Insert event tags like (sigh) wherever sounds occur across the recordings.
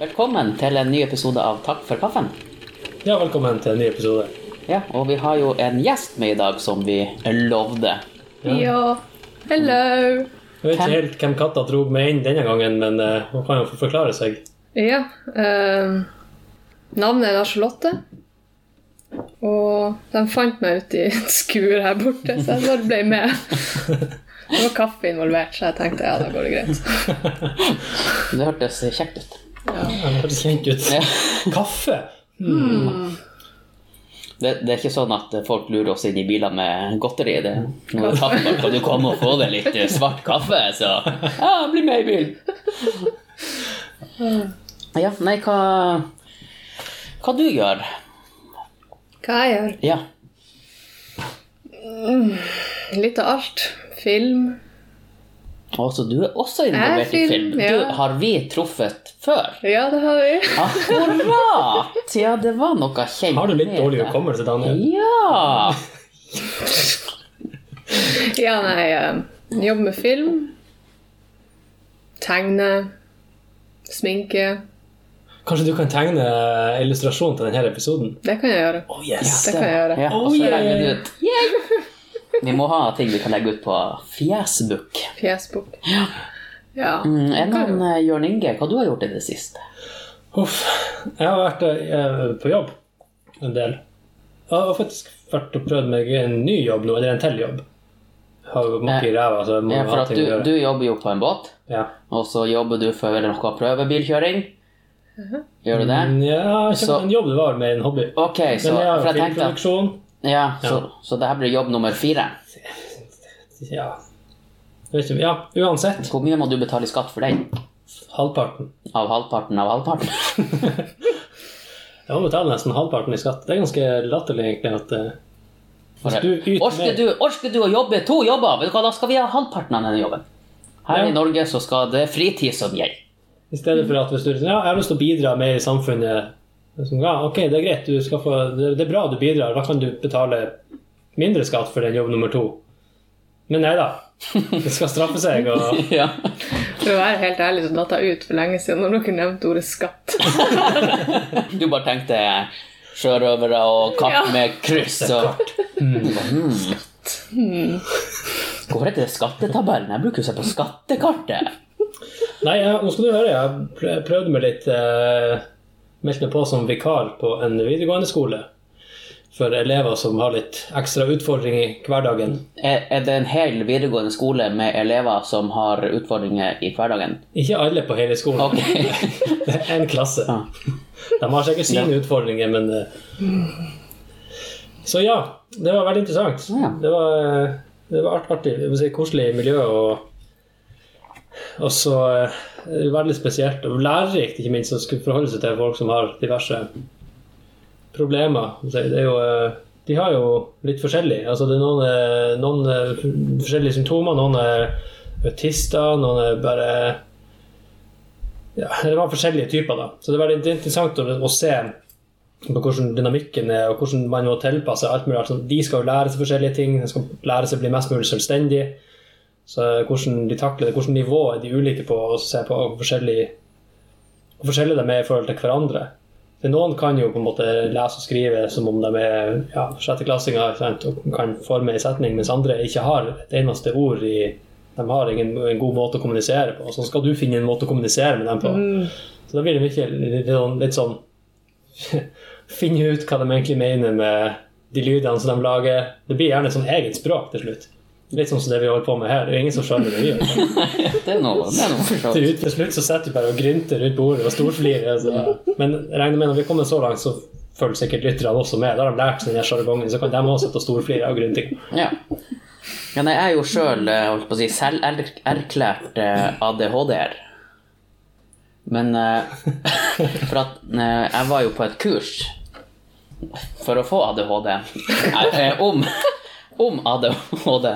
Velkommen til en ny episode av Takk for kaffen. Ja, velkommen til en ny episode. Ja, og vi har jo en gjest med i dag som vi lovde. Ja. Hello. Jeg vet ikke helt hvem katta dro meg inn denne gangen, men uh, hun kan jo få forklare seg. Ja. eh, navnet er da Charlotte. Og de fant meg ute i et skur her borte, så jeg bare ble med. (laughs) Det var kaffe involvert, så jeg tenkte ja, da går det greit. Det hørtes kjekt ut. Det hørtes kjent ut. Ja. (laughs) Kaffe! Det, det er ikke sånn at folk lurer oss inn i biler med godteri. Det, når du tapper, kan du komme og få deg litt eh, svart kaffe, så (laughs) ja, bli med i bilen. Ja, nei, hva Hva du gjør? Hva jeg gjør? Ja. Litt av alt. Film. Altså, du er også involvert i film. film. ja. Du, har vi truffet før? Ja, det har vi. (laughs) Akkurat! Ja, det var noe kjent Har du litt dårlig hukommelse, Daniel? Ja! Ja, nei, eh, jobber med film. Tegne. Sminke. Kanskje du kan tegne illustrasjon til denne episoden? Det kan jeg gjøre. Oh yes! Det kan jeg gjøre. Ja, og Oh, så yeah. legger vi det ut. Yay! Vi må ha ting vi kan legge ut på Fjesbook. Fjesbok. Ja. Mm, en annen eh, Jørn Inge, hva du har gjort i det siste? Uff. Jeg har vært eh, på jobb en del. Jeg har faktisk vært og prøvd meg en ny jobb nå, eller en til jobb. Jeg har jo makke i ræva, så jeg må Ja, for at ting du, å gjøre. du jobber jo på en båt, Ja. og så jobber du for noe prøvebilkjøring. Gjør du det? Mm, Ja, ikke Så- en jobb det var, med en hobby. Ok, så, Men jeg har filmproduksjon. Ja, så, så det her blir jobb nummer fire. Ja. Ja, uansett. Hvor mye må du betale i skatt for den? Halvparten. Av halvparten av halvparten? (laughs) Jeg må betale nesten halvparten i skatt. Det er ganske latterlig, egentlig, at eh, du orker, du, orsker, du å jobbe to jobber? Da skal vi ha halvparten av denne jobben. Her Ja. i Norge så skal det fritid som gjelder. I stedet for at hvis du ja, jeg har lyst til å bidra mer i samfunnet liksom, ja, Ok, det er greit, du skal få, det, det er bra du bidrar. Da kan du betale mindre skatt for den jobb nummer to. Men nei da. Det skal straffe seg. Og, (laughs) Ja. For å være helt ærlig så datt jeg ut for lenge siden når dere nevnte ordet skatt. (laughs) Du bare tenkte sjørøvere og katt Ja. med kryss og mm. Hvorfor heter det skattetabellen? Jeg bruker jo å se på skattekartet. nei, ja, nå skal du høre. Jeg prøvde meg litt eh, Meldte meg på som vikar på en videregående skole. For elever som har litt ekstra utfordringer i hverdagen. Er, er det en hel videregående skole med elever som har utfordringer i hverdagen? Ikke alle på hele skolen. Okay. (laughs) Det er en klasse. Ja. De har sikkert sine utfordringer, men eh, Så ja, det var veldig interessant. Ja. Det var, eh, det var art- artig. Si, koselig miljø. Og, og så eh, veldig spesielt og lærerikt, ikke minst, å skulle forholde seg til folk som har diverse problemer. Er jo, eh, de har jo litt forskjellig. Altså, det er noen, eh, noen eh, forskjellige symptomer. Noen er autister, noen er bare ja, det var forskjellige typer, da. Så det er veldig interessant å, å se på hvordan dynamikken er, og hvordan man må tilpasse alt mulig. Altså, de skal jo lære seg forskjellige ting, de skal lære seg å bli mest mulig selvstendig. Så hvordan de takler det, hvordan nivå er de ulike på, og se på hvor forskjellig, hvor forskjellige de er i forhold til hverandre. For noen kan jo på en måte lese og skrive som om de er ja, sjetteklassinger og kan forme en setning, mens andre ikke har et eneste ord i De har ingen en god måte å kommunisere på. Så skal du finne en måte å kommunisere med dem på. Så da blir det mye litt sånn, litt sånn (laughs) Finne ut hva de egentlig mener med de lydene som de lager. Det blir gjerne et sånn eget språk til slutt. Litt sånn som det vi holder på med her. Det er ingen som skjønner det vi gjør. (laughs) Det er noe, det er noe Til, til slutt så sitter vi bare og grynter rundt bordet og storflirer. Altså. Men regner med når vi kommer så langt, så følger sikkert lytterne også med. Da har de lært seg den sjargongen, så kan de også sitte og storflire av grynting. Ja. ja nei, jeg er jo sjøl si, selverklært erklært ADHD-er. Men eh, (laughs) For at eh, jeg var jo på et kurs for å få ADHD eh, om, om ADHD.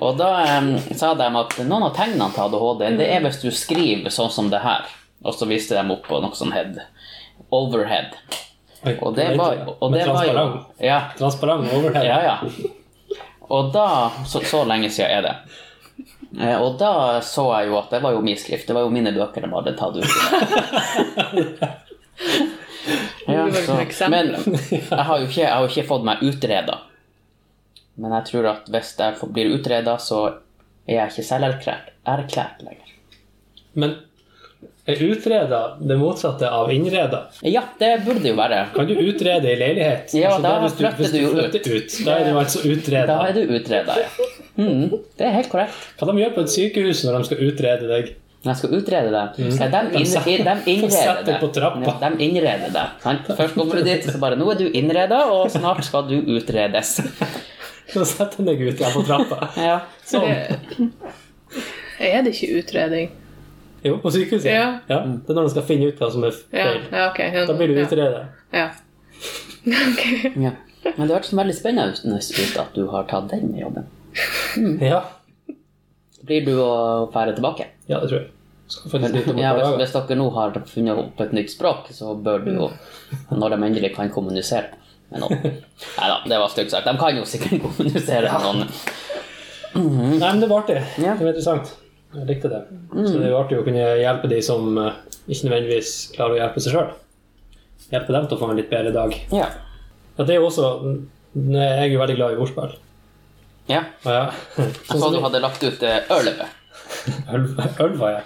Og da um, sa de at noen av tegnene til ADHD det er hvis du skriver sånn som det her. Og så viste de opp på noe sånn head. Overhead. Oi, Og det var, og det var jo. Ja, Transparent overhead. ja, ja. Og da Så, så lenge siden er det. Eh, Og da så jeg jo at det var jo min skrift. Det var jo mine bøker de hadde tatt ut. (laughs) Ja, så, men jeg har jo ikke, jeg har jo ikke fått meg utreda. Men jeg tror at hvis jeg blir utreda, så er jeg ikke selverklært erklært lenger. Men er utreda det motsatte av innreda? Ja, det burde jo være. Kan du utrede i leilighet? Ja, Altså, da det er flytter du jo flytter ut. Da er du altså utreda. Da er du utreda, ja. Mm, det er helt korrekt. Hva de gjør på et sykehus når de skal utrede deg? Når jeg skal utrede deg. Mm. de, De inn, de de innreder trappa. De innreder deg? Først kommer du dit, så bare Nå er du innreda, og snart skal du utredes. Så setter jeg deg ut igjen på trappa. (laughs) Ja. Sånn. Det, er det ikke utredning? Jo, på sykehuset. Ja. Det er når de skal finne ut hva som er feil. ja okay. Ja, Da blir du ja. utreda. Ja. (laughs) okay. ja. Men det hørtes veldig spennende ut at du har tatt den jobben. Ja. Blir du å fære tilbake? ja, det tror jeg. Ja, hvis, hvis dere nå har funnet opp et nytt språk, så bør du jo, når de endelig kan kommunisere Nei da, det var stygt sagt. De kan jo sikkert kommunisere med noen. Nei, men det var artig. Ja. Det var interessant. Jeg likte det. Så det er jo artig å kunne hjelpe de som eh, ikke nødvendigvis klarer å hjelpe seg sjøl. Hjelpe dem til å få en litt bedre dag. Ja. Ja, det er jo også Jeg er jo veldig glad i ordspill. ja. Ja, Jeg sånn så som du hadde lagt ut eh, ølve. øl, øl var jeg.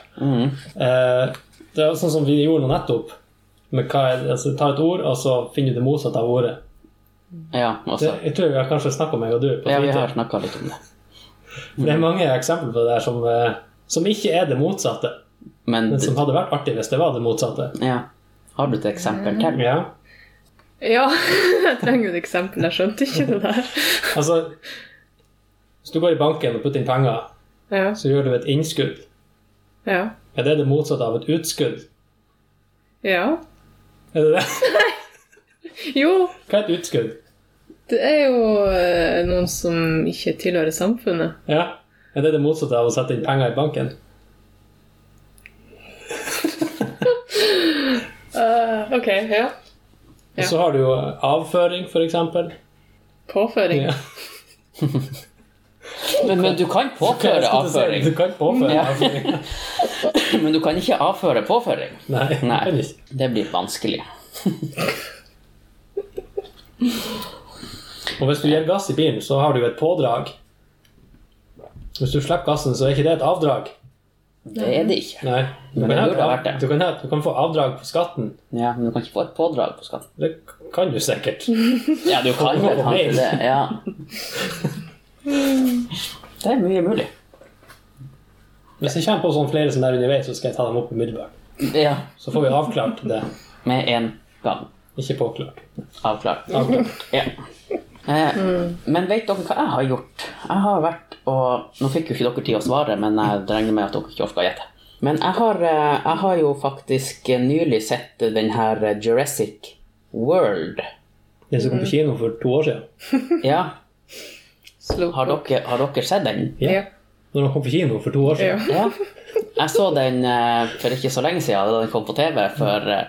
Eh, det er sånn som vi gjorde nå nettopp. Med hva er, altså, ta et ord, og så finner du det motsatte av ordet. Ja, Det, også. jeg tror vi har kanskje snakka om meg og du på Ja, vi har snakka litt om det. For det er mange eksempler på det der som, eh, som ikke er det motsatte, Men men som hadde vært artig hvis det var det motsatte. ja. Har du et eksempel til? Ja, Ja, (laughs) jeg trenger jo et eksempel. Jeg skjønte ikke det der. (laughs) altså Hvis du går i banken og putter inn penger, Ja. så gjør du et innskudd. Ja. Er det det motsatte av et utskudd? ja. Er det det? (laughs) (laughs) Jo, Hva er et utskudd? det er jo eh, noen som ikke tilhører samfunnet. Ja. Er det det motsatte av å sette inn penger i banken? uh, (laughs) ok, ja. Og så har du jo avføring, eksempel. Påføring. Ja. (laughs) Men, men du kan påføre si, avføring. Du kan påføre Ja. avføring. Men du kan ikke avføre påføring. Nei, Nei, det blir vanskelig. Og hvis du gir gass i bilen, så har du et pådrag. Hvis du slipper gassen, så er ikke det et avdrag. Det er det ikke. Nei. Du Men det kan, ha burde ha vært det. Du kan, du kan få avdrag på skatten. Ja, Men du kan ikke få et pådrag på skatten. Det kan du sikkert. Ja, du kan vel kanskje det. Ja. Det er mye mulig. Hvis jeg kommer på sånn flere som der underveis, så skal jeg ta dem opp umiddelbart. Ja. Så får vi avklart det. Med en gang. Ikke påklart. Avklart. Avklart. Ja. Eh, men vet dere hva jeg har gjort? Jeg har vært og Nå fikk jo ikke dere tid å svare, men jeg regner med at dere ikke orker å gjette. Men jeg har, eh, jeg har jo faktisk nylig sett den her Jurassic World. Den som kom på kino for to år siden. Ja, har dere, har dere sett den? Ja. Når den kom på kino for to år siden. Ja. Jeg så den eh, for ikke så lenge siden, da den kom på TV for eh,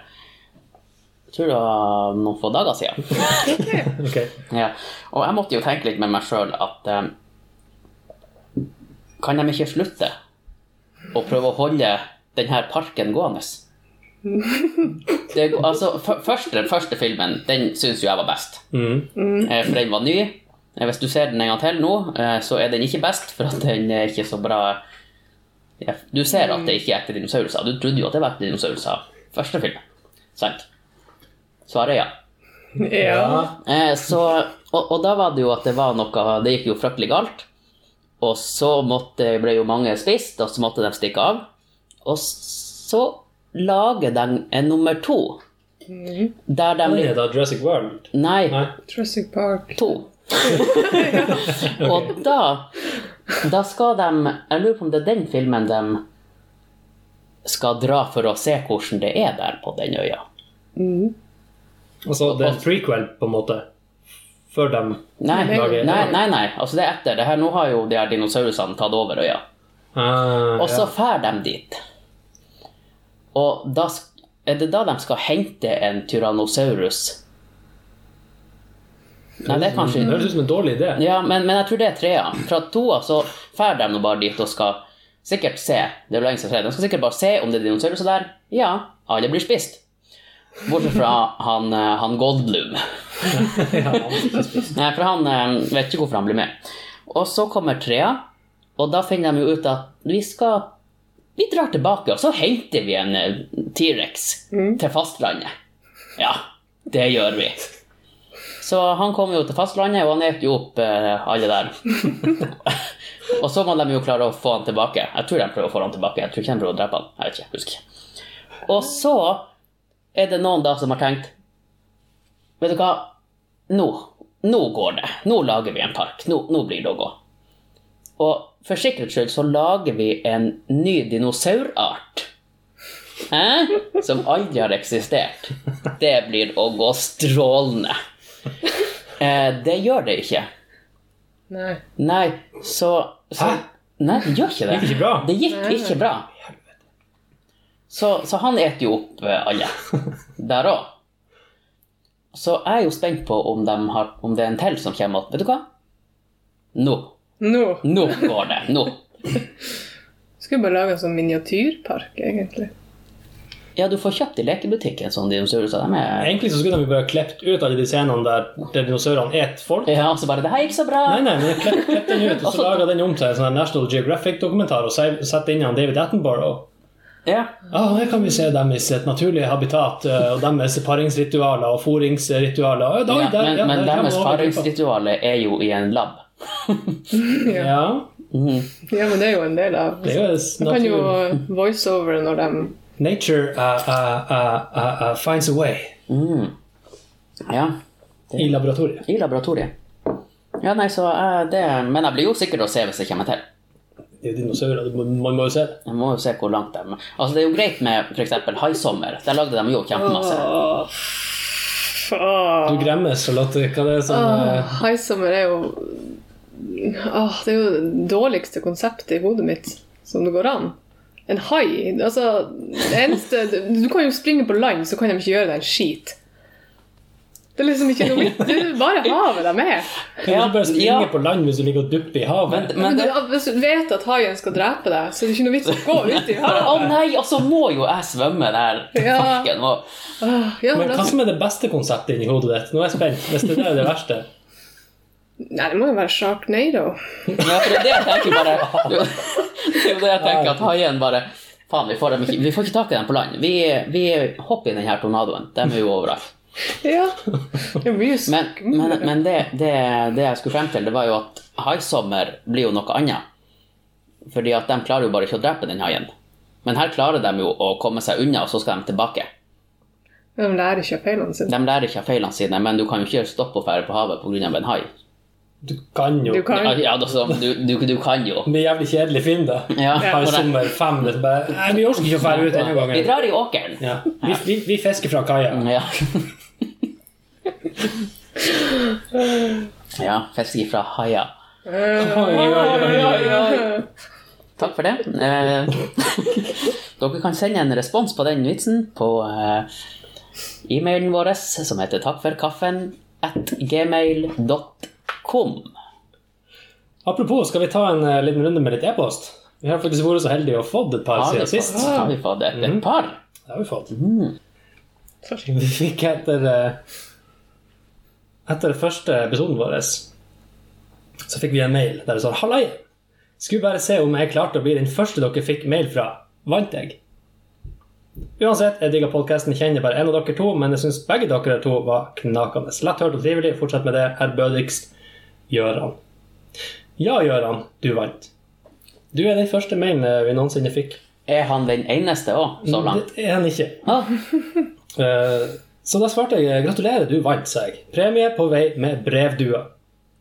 Jeg tror det var noen få dager siden. (laughs) Ok. Ja. Og jeg måtte jo tenke litt med meg sjøl at um, Kan de ikke slutte å prøve å holde denne parken gående? (laughs) Det, altså, f- første, første filmen den syns jo jeg var best. Mm. Eh, For den var ny. Eh, Hvis du ser den en gang til nå, så er den ikke best, for at den er ikke så bra Du ser at det ikke er ekte dinosaurer. Du trodde jo at det var ekte dinosaurer første filmen. Sant? Svaret er (laughs) ja. ja. Eh, så, og, og da var det jo at det var noe Det gikk jo fryktelig galt. Og så måtte, ble jo mange spist, og så måtte de stikke av. Og så lager de en nummer to. Der de er da Jurassic World. Nei, Nei. Jurassic Park. to. (laughs) (laughs) Og da Da skal de Jeg lurer på om det er den filmen de skal dra for å se hvordan det er der på den øya. Altså, det er en prequel, på en måte. Før dem Nei, nei, Lager- nei, nei. Altså det er etter. Det her, nå har jo de her dinosaurene tatt over øya. ah, Og så ja. fær de dit. Og da er det da de skal hente en tyrannosaurus? Nei, det er kanskje Det høres ut som en dårlig idé. Ja, men, men jeg tror det er trea. Fra toa så fær de nå bare dit og skal sikkert se det er lenge siden. De skal sikkert bare se om det er dinosaurus der. Ja, alle blir spist. Bortsett fra han, eh, han spist. Nei, for han eh, vet ikke hvorfor han blir med. Og så kommer trea, og da finner de jo ut at vi skal Vi drar tilbake, og så henter vi en eh, T-rex til fastlandet. Ja, det gjør vi. Så han kommer jo til fastlandet, og han eter jo opp alle der. (laughs) og så må de jo klare å få han tilbake. Jeg tror de prøver å få han tilbake. Jeg tror ikke de prøver å drepe han. Jeg vet ikke, husker. Og så er det noen da som har tenkt Vet du hva? Nå, nå går det. Nå lager vi en park. Nå, nå blir det å gå. Og for sikkerhets skyld så lager vi en ny dinosaurart. Hæ? Som aldri har eksistert. Det blir å gå strålende. Eh, det gjør det ikke. Nei. Nei, så, så Hæ? Nei, det gjør ikke det. Det gikk ikke bra? Det gikk ikke bra. Så, så han eter jo opp alle. (laughs) Der òg. Så jeg er jo spent på om, de har, om det er en til som kommer att. Vet du hva? Nå. Nå. Nå går det. Nå. (laughs) Skulle bare lage en sånn miniatyrpark, egentlig. Ja, du får kjøpt i lekebutikken sånn dinosaurer. Så er Egentlig så skulle de bare klept ut alle de scenene der, der dinosaurene et folk. Ja, og så bare Det her gikk så bra. Nei, nei, men klepp, klepp den ut, og så (laughs) laga den om til en sånn National Geographic-dokumentar og se- sette inn han David Attenborough. Ja. Ah, her kan vi se deres naturlige habitat eh, og deres paringsritualer og foringsritualer. Da, ja der, men ja, men deres paringsritualer er jo i en lab. (laughs) Ja. Ja, Mhm. ja, men det er jo en del av det er jo Man kan jo voiceover når de Nature uh, uh, uh, uh, uh, finds a way Mm. Ja. i laboratoriet. I laboratoriet. Ja, nei, så eh, det Men jeg blir jo sikker å se hvis jeg kommer til. Det er jo dinosaurer, man må jo se det. Jeg må jo se hvor langt de Altså, det er jo greit med f.eks. Haisommer. Der lagde de jo kjempemasse. Åh, åh. Du gremmes, Charlotte. Hva det er som eh, Haisommer er jo Åh, Det er jo det dårligste konseptet i hodet mitt som det går an. En hai altså, det eneste, Du kan jo springe på land, så kan de ikke gjøre deg en skit. Det er liksom ikke noe vits. Du bare havet de er. Kan du Ja, ikke bare springe ja. på land hvis du ligger og dupper i havet? Men, Men men du, det, hvis du vet at haien skal drepe deg, så er det ikke noe vits å gå ut i havet. Å oh, nei, altså så må jo jeg svømme der Ja. parken og ja, Men hva som er det beste konseptet inni hodet ditt? Nå er jeg spent. Hvis det er det verste. nei, det må jo være Sharknado. Ja, for det er det jeg tenker bare (laughs) Det er jo det jeg tenker at haien bare Faen, vi får, dem ikke, vi får ikke tak i dem på land. Vi, vi hopper i denne tornadoen. De er jo overalt. Ja. (laughs) Det er mye Men, men, men det, det, det jeg skulle frem til, det var jo at haisommer blir jo noe annet. Fordi at de klarer jo bare ikke å drepe den haien. Men her klarer de jo å komme seg unna, og så skal de tilbake. De lærer ikke av feilene sine. De lærer ikke av feilene sine, men du kan jo ikke stoppe å ferde på havet pga. en hai. Du kan jo Du kan Ja, ja, altså, du, du, du kan jo. Med jævlig kjedelig film, da. Ja, Har ja. sommer fem det bare, Nei, vi orker ikke å fære ut denne Vi drar i åkeren. Ja. Vi, vi, vi fisker fra kaia. Ja. (laughs) ja, fisk fra haia. Oi, (laughs) oi, oi, oi. Takk for det. Eh, (laughs) dere kan sende en respons på den vitsen på eh, e-mailen vår som heter takkforkaffen at gmail.com. Apropos, skal vi ta en uh, liten runde med litt e-post? Vi har faktisk vært så heldige å fått et par siden sist. har vi fått et, et par? Det har vi fått. Vi fikk etter eh, Etter første episoden vår så fikk vi en mail der det står Hallai! Skulle bare se om jeg klarte å bli den første dere fikk mail fra. Vant jeg? Uansett, jeg digger podkasten, kjenner bare en av dere to, men jeg syns begge dere to var knakende. Lett hørt og trivelig. Fortsett med det. Ærbødigst Gjøran. Ja, Gjøran, du vant. Du er den første mailen vi noensinne fikk. Er han den eneste òg, så langt? Det er han ikke. Ah, (laughs) Så da svarte jeg gratulerer, du vant, sa jeg. Premie på vei med brevdua.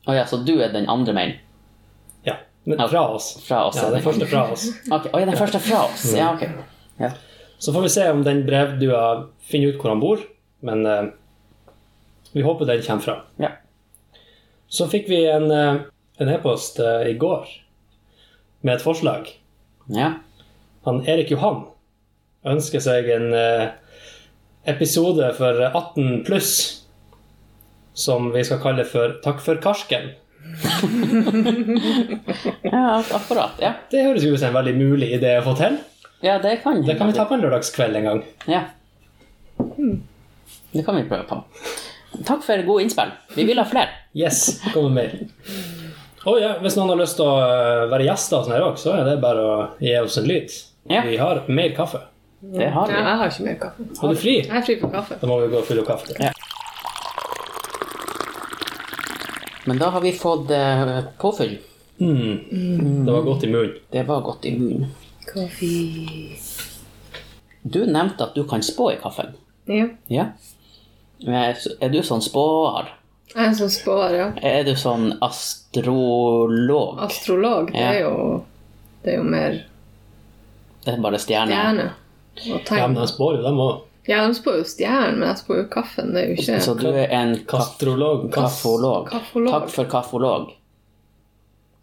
Å ja, så du er den andre mailen? Ja, men fra oss. fra oss, Ja, den første fra oss. (laughs) Ok, Oh, ja, den første fra oss. Ja, ok. (laughs) Ja. Så får vi se om den brevdua finner ut hvor han bor, men uh, vi håper den kommer fram. ja. Så fikk vi en uh, e-post uh, i går med et forslag. ja. Han Erik Johan ønsker seg en eh, episode for 18 pluss som vi skal kalle for Takk for karsken. (laughs) Ja, akkurat. Ja, Det høres ut som en veldig mulig idé å få til. ja det kan Det kan vi ta på en lørdagskveld en gang. Ja. Det kan vi prøve på. Takk for gode innspill. Vi vil ha flere. Yes, kommer mer. Og ja, hvis noen har lyst til å være gjester så er det bare å gi oss en lyd. Ja. Vi har mer kaffe. Det har Ja, jeg har ikke mer kaffe. Har du fri? Jeg er fri for kaffe. Da må vi gå og fylle opp kaffe. Ja. Men da har vi fått eh, påfyll. Mm. Det var godt i munnen. Det var godt i munnen. Kaffe. Du nevnte at du kan spå i kaffen. Ja. Ja. Eh, Er du sånn spåer? Jeg er sånn spåer, ja. Er du sånn astrolog? Astrolog, det er jo Det er jo mer Det er bare stjerne? stjerne Ja, men jeg de spår jo, dem òg. Ja, de spår jo stjernen, men jeg spår jo kaffen. Det er jo ikke Så du er en Kastrolog. Kaffolog? Kaffolog. Takk for kaffolog.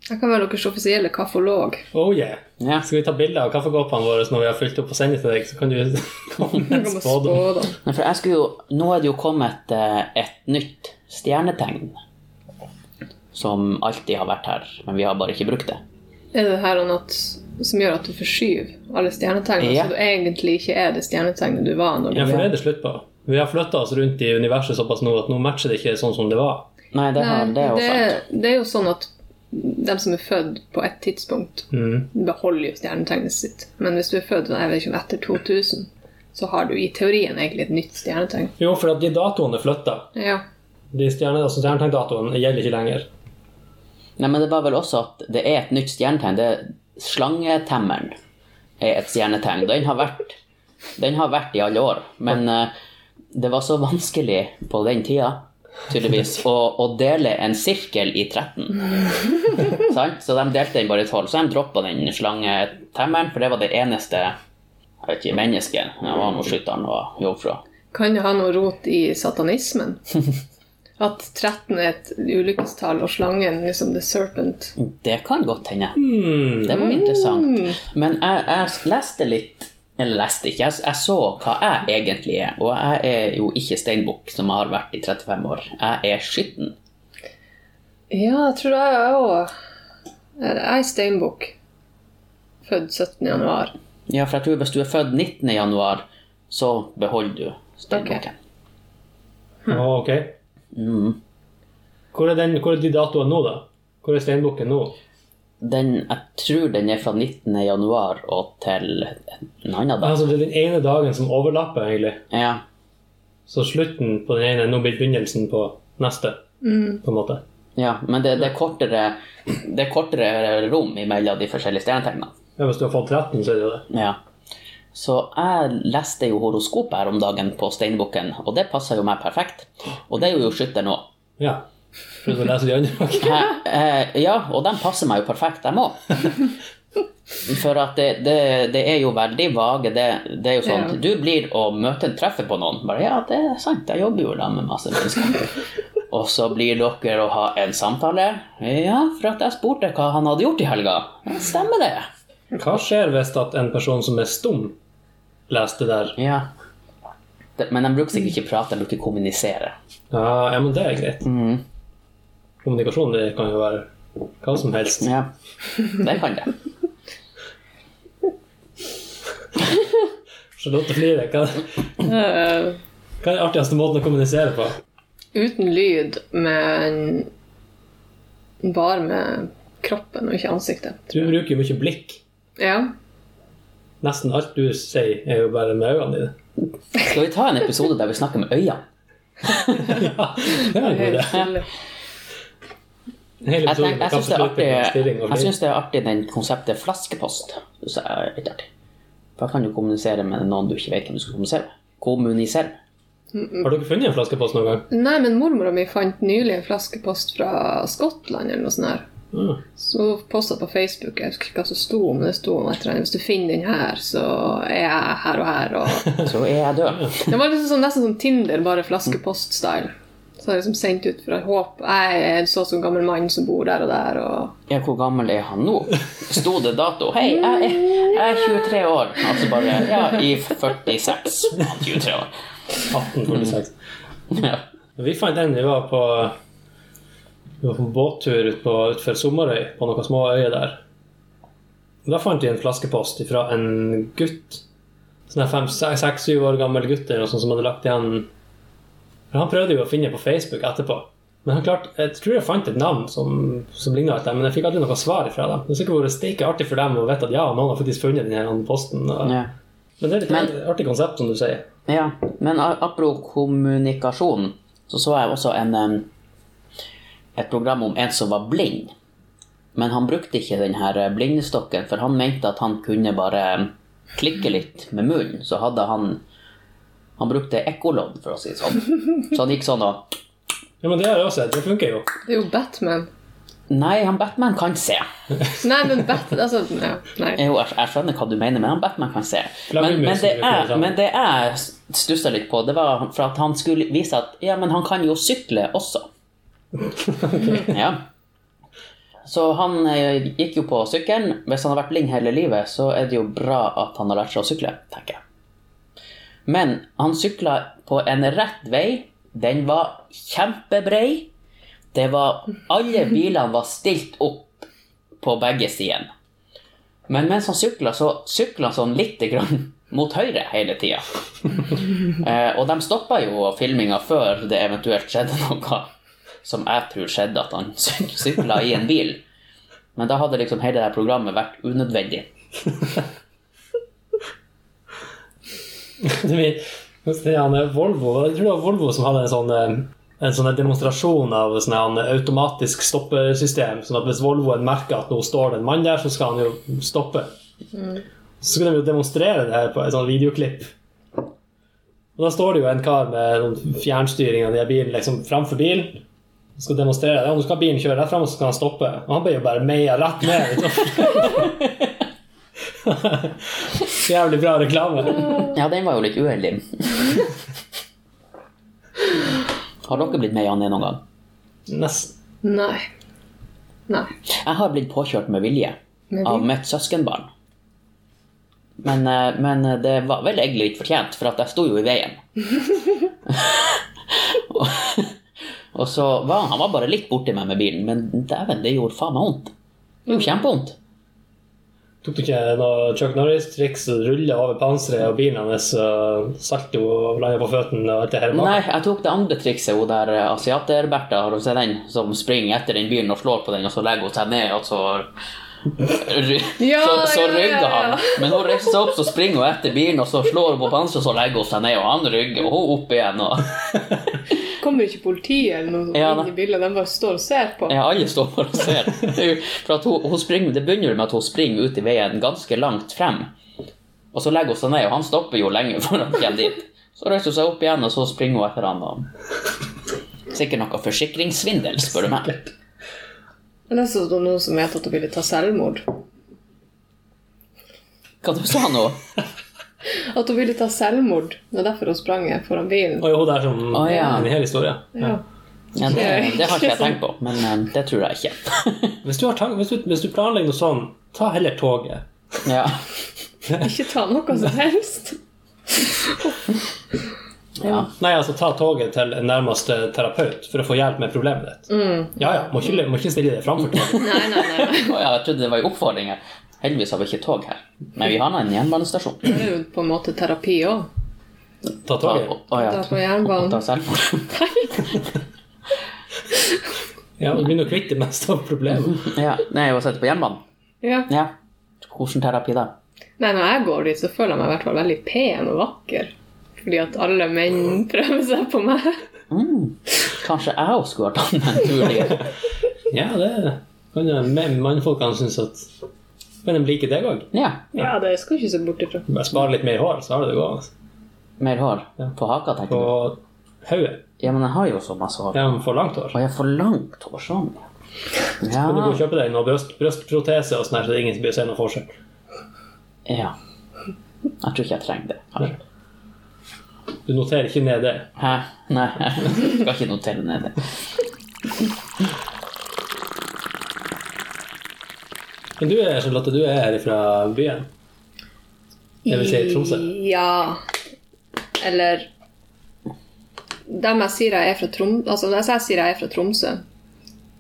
Jeg kan være deres offisielle kaffolog. Oh yeah. yeah. Skal vi ta bilde av kaffekoppene våre når vi har fylt opp og sende til deg, så kan du (laughs) komme med spådom. spå dem. Nei, For jeg skulle jo, nå er det jo kommet eh, et nytt stjernetegn som alltid har vært her, men vi har bare ikke brukt det. Er det her at, som gjør at du forskyver alle stjernetegnene, Ja. så du egentlig ikke er det stjernetegnet du var når du Ja, for det er det slutt på. Vi har flytta oss rundt i universet såpass nå at nå matcher det ikke sånn som det var. Nei, det, har, det er jo det, sant. det er jo sånn at de som er født på et tidspunkt, Mm. beholder jo stjernetegnet sitt. Men hvis du er født jeg vet ikke, etter 2000, så har du i teorien egentlig et nytt stjernetegn. Jo, for at de datoene er flytta. Ja. De stjerne, altså stjernetegndatoene gjelder ikke lenger. Nei, men det var vel også at det er et nytt stjernetegn. Det Slangetemmeren er et stjernetegn. Den har vært, den har vært i alle år, men eh, det var så vanskelig på den tida, tydeligvis, å, å dele en sirkel i 13. (laughs) Sant? Så de delte den bare i 12. Så de droppa den slangetemmeren, for det var det eneste jeg vet ikke, mennesket. Det var noe skytteren og jomfrua. Kan det ha noe rot i satanismen? (laughs) At 13 er et ulykkestall, og slangen liksom the serpent. Det kan godt hende. Mm. Det var interessant. Men jeg, jeg leste litt Eller leste ikke, jeg, jeg så hva jeg egentlig er. Og jeg er jo ikke steinbukk, som har vært i 35 år. Jeg er skitten. Ja, jeg tror jeg òg Jeg er steinbukk. Født 17. januar. Ja, for jeg tror hvis du er født 19. januar, så beholder du steinbukken. Å, ok. Mm. Hvor er, den, hvor er de datoene nå, da? Hvor er steinbukken nå? Den, jeg tror den er fra 19. januar og til en annen dag. Altså, det er den ene dagen som overlapper, egentlig. Ja, Så slutten på den ene nå blir begynnelsen på neste, på en måte. ja men det, det, er kortere, det er kortere rom imellom de forskjellige stjernetegnene. Ja, hvis du har fått 13, så er det jo det. Ja. Så jeg leste jo horoskopet her om dagen på Steinbukken, og det passer jo meg perfekt. Og det er jo skytteren nå. Ja. Prøvde å lese de andre også. Eh, ja, og de passer meg jo perfekt, dem òg. (laughs) For at det, det, det er jo veldig vage. Det, det er jo sånn Ja. Du blir og møter treffer på noen. Bare ja, det er sant, jeg jobber jo da med masse mennesker. (laughs) Og så blir dere å ha en samtale. Ja, for at jeg spurte hva han hadde gjort i helga. Stemmer det? Hva skjer hvis at en person som er stum, leser det der? Ja. Det, men de bruker sikkert ikke prate, de bruker kommunisere. Ja, ja, men det er greit. Mm. Kommunikasjon det kan jo være hva som helst. Ja, det kan det. Charlotte flirer. Hva, Eh, hva er den artigste måten å kommunisere på? uten lyd, men bare med kroppen og ikke ansiktet. Du bruker jo mye blikk. Ja. Nesten alt du sier, er jo bare med øynene dine. Skal vi ta en episode der vi snakker med øynene? (laughs) Ja, det er en god idé. Jeg, episode tenk, jeg syns det, er det er artig den konseptet flaskepost. Så er litt artig. Da kan du kommunisere med noen du ikke vet hvem du skal kommunisere med. Kommunisere. Har dere funnet en flaskepost noen gang? Nei, men mormora mi fant nylig en flaskepost fra Skottland eller noe sånt. her. Ah, Så posta på Facebook, jeg husker ikke hva som sto, men det sto om et eller annet. Hvis du finner den her, så er jeg her og her. Og... (laughs) Så er jeg død. Det var liksom sånn, nesten som Tinder, bare flaskepost-style. Så jeg liksom sendt ut fra håp. jeg er en så sånn gammel mann som bor der og der. og... Ja, hvor gammel er han nå? Sto det dato? Hei, jeg er, jeg er 23 år. Altså bare Ja, i 46. 23 år. 1846. Ja. Vi fant den vi var på Vi var på båttur ut på, utfor Sommerøy, på noen små øyer der. Da fant vi en flaskepost fra en gutt. Sånn fem, seks, syv år gammel gutt eller noe sånt som hadde lagt igjen Han prøvde jo å finne på Facebook etterpå. Men han klarte, jeg tror jeg fant et navn som, som ligna litt, men jeg fikk aldri noe svar fra dem. Det er sikkert vært steike artig for dem å vite at ja, noen har faktisk funnet denne posten. Og, Ja. Men det er litt Men- artig- artig konsept, som du sier. Ja, men a- apropos kommunikasjon, så så jeg også en, et program om en som var blind. Men han brukte ikke den her eh, blindestokken, for han mente at han kunne bare klikke litt med munnen. Så hadde han Han brukte ekkolodd, for å si det sånn. Så han gikk sånn og Ja, men det har jeg også. Det funker jo. Det er jo Batman. Nei, han Batman kan se. Nei, men Batman Altså, ja, nei. Jo, jeg, jeg skjønner hva du mener, men han Batman kan se. Men, men, det er, men det jeg stussa litt på, det var for at han skulle vise at ja, men han kan jo sykle også. Ja. Så han eh, gikk jo på sykkelen. Hvis han har vært blind hele livet, så er det jo bra at han har lært seg å sykle, tenker jeg. Men han sykla på en rett vei. Den var kjempebrei. Det var Alle bilene var stilt opp på begge sidene. Men mens han sykla, så sykla han sånn litt grann mot høyre hele tida. Eh, og de stoppa jo filminga før det eventuelt skjedde noe som jeg tror skjedde, at han syk- sykla i en bil. Men da hadde liksom hele det her programmet vært unødvendig. (laughs) han er eh, Volvo, jeg tror det var Volvo som hadde en sånn, eh, en sånn demonstrasjon av sånn automatisk stoppesystem. Sånn at hvis Volvoen merker at nå står det en mann der, så skal han jo stoppe. Så skulle de jo demonstrere det her på et sånt videoklipp. Og da står det jo en kar med sånn fjernstyring av de bilen liksom framfor bilen. Skal demonstrere det. Ja, nå skal bilen kjøre rett frem, og så skal han stoppe. Og han ble jo bare meia rett ned. (laughs) Jævlig bra reklame. Ja, den var jo litt uheldig. Har dere blitt med ned noen gang? Nesten. Nei. Nei. Jeg har blitt påkjørt med vilje av mitt søskenbarn. Men, eh, men det var vel egentlig litt fortjent, for at jeg sto jo i veien. og, (laughs) og så var han, var bare litt borti meg med bilen, men dæven, det gjorde faen meg vondt. Det gjorde kjempevondt. Tok du ikke noe Chuck Norris-triks og rulla over panseret og bilen hans og salto og landa på føttene og alt det her? bak? Nei, jeg tok det andre trikset, hun der eh, asiater-Bertha, har du sett den, som springer etter den bilen og slår på den, og så legger hun seg ned, og så (laughs) Ja, så, så ja, ja, rygger ja. han. Men hun reiser seg opp, så springer hun etter bilen, og så slår hun på panseret, og så legger hun seg ned, og han rygger, og hun opp igjen. Og, (laughs) Kommer ikke politiet eller noe Ja, inn i bildet? De bare står og ser på. ja, alle står bare og ser. Det, er for at hun, hun springer, det begynner med at hun springer ut i veien ganske langt frem, og så legger hun seg ned, og han stopper jo lenge før han kommer dit. Så reiser hun seg opp igjen, og så springer hun etter han. Og... Sikkert noe forsikringssvindel, spør du meg. Jeg leste om noen som mente at hun ville ta selvmord. Hva du sa nå? At hun ville ta selvmord. Det er derfor hun sprang foran bilen. Og det er sånn oh, ja. en hel historie. Ja. Ja, det, det har ikke jeg tenkt på, men eh, det tror jeg ikke. (laughs) Hvis du, har tank, hvis, du, hvis du planlegger noe sånn, ta heller toget. Ja. (laughs) Ikke ta noe som helst. ja. Nei, altså ta toget til nærmeste terapeut for å få hjelp med problemet ditt. Mm. Ja ja, må ikke, må ikke stille deg framfor toget. Nei, nei, nei. oh, ja, jeg trodde det var en oppfordring. her. Heldigvis har vi ikke tog her. Men vi har nå en jernbanestasjon. Det er jo på en måte terapi òg. Ta toget. å, ja. Da på jernbanen. Ta selvmord. Ja, Du begynner å kvitte mest av problemet. (laughs) Ja. Nei, å sitte på jernbanen? Ja. Ja. Hvordan terapi da? Nei, når jeg går dit, så føler jeg meg i hvert fall veldig pen og vakker. Fordi at alle menn prøver seg på meg. Mm. Kanskje jeg også skulle ha tatt meg en tur dit? Ja, det kan jo mannfolkene synes at Kan de liker deg òg? Ja. Ja, det skal ikke se bort ifra. Bare spare litt mer hår, så har du det gående. Mer hår Ja. på haka, tenker På du? hodet. Ja, men jeg har jo så masse hår. Ja, men for langt hår. Og jeg får langt hår sånn. Ja. Kan du gå og kjøpe deg noe brøst, brystprotese og sånn her, så det er ingen som blir se noe forskjell? ja. Jeg tror ikke jeg trenger det. kanskje. Du noterer ikke ned det. Hæ? Nei, jeg skal ikke notere ned det. Men du er, Charlotte, du er her fra byen. Det vil si Tromsø. Ja. Eller Dem jeg sier jeg er fra Tromsø Altså, jeg sier jeg er fra Tromsø,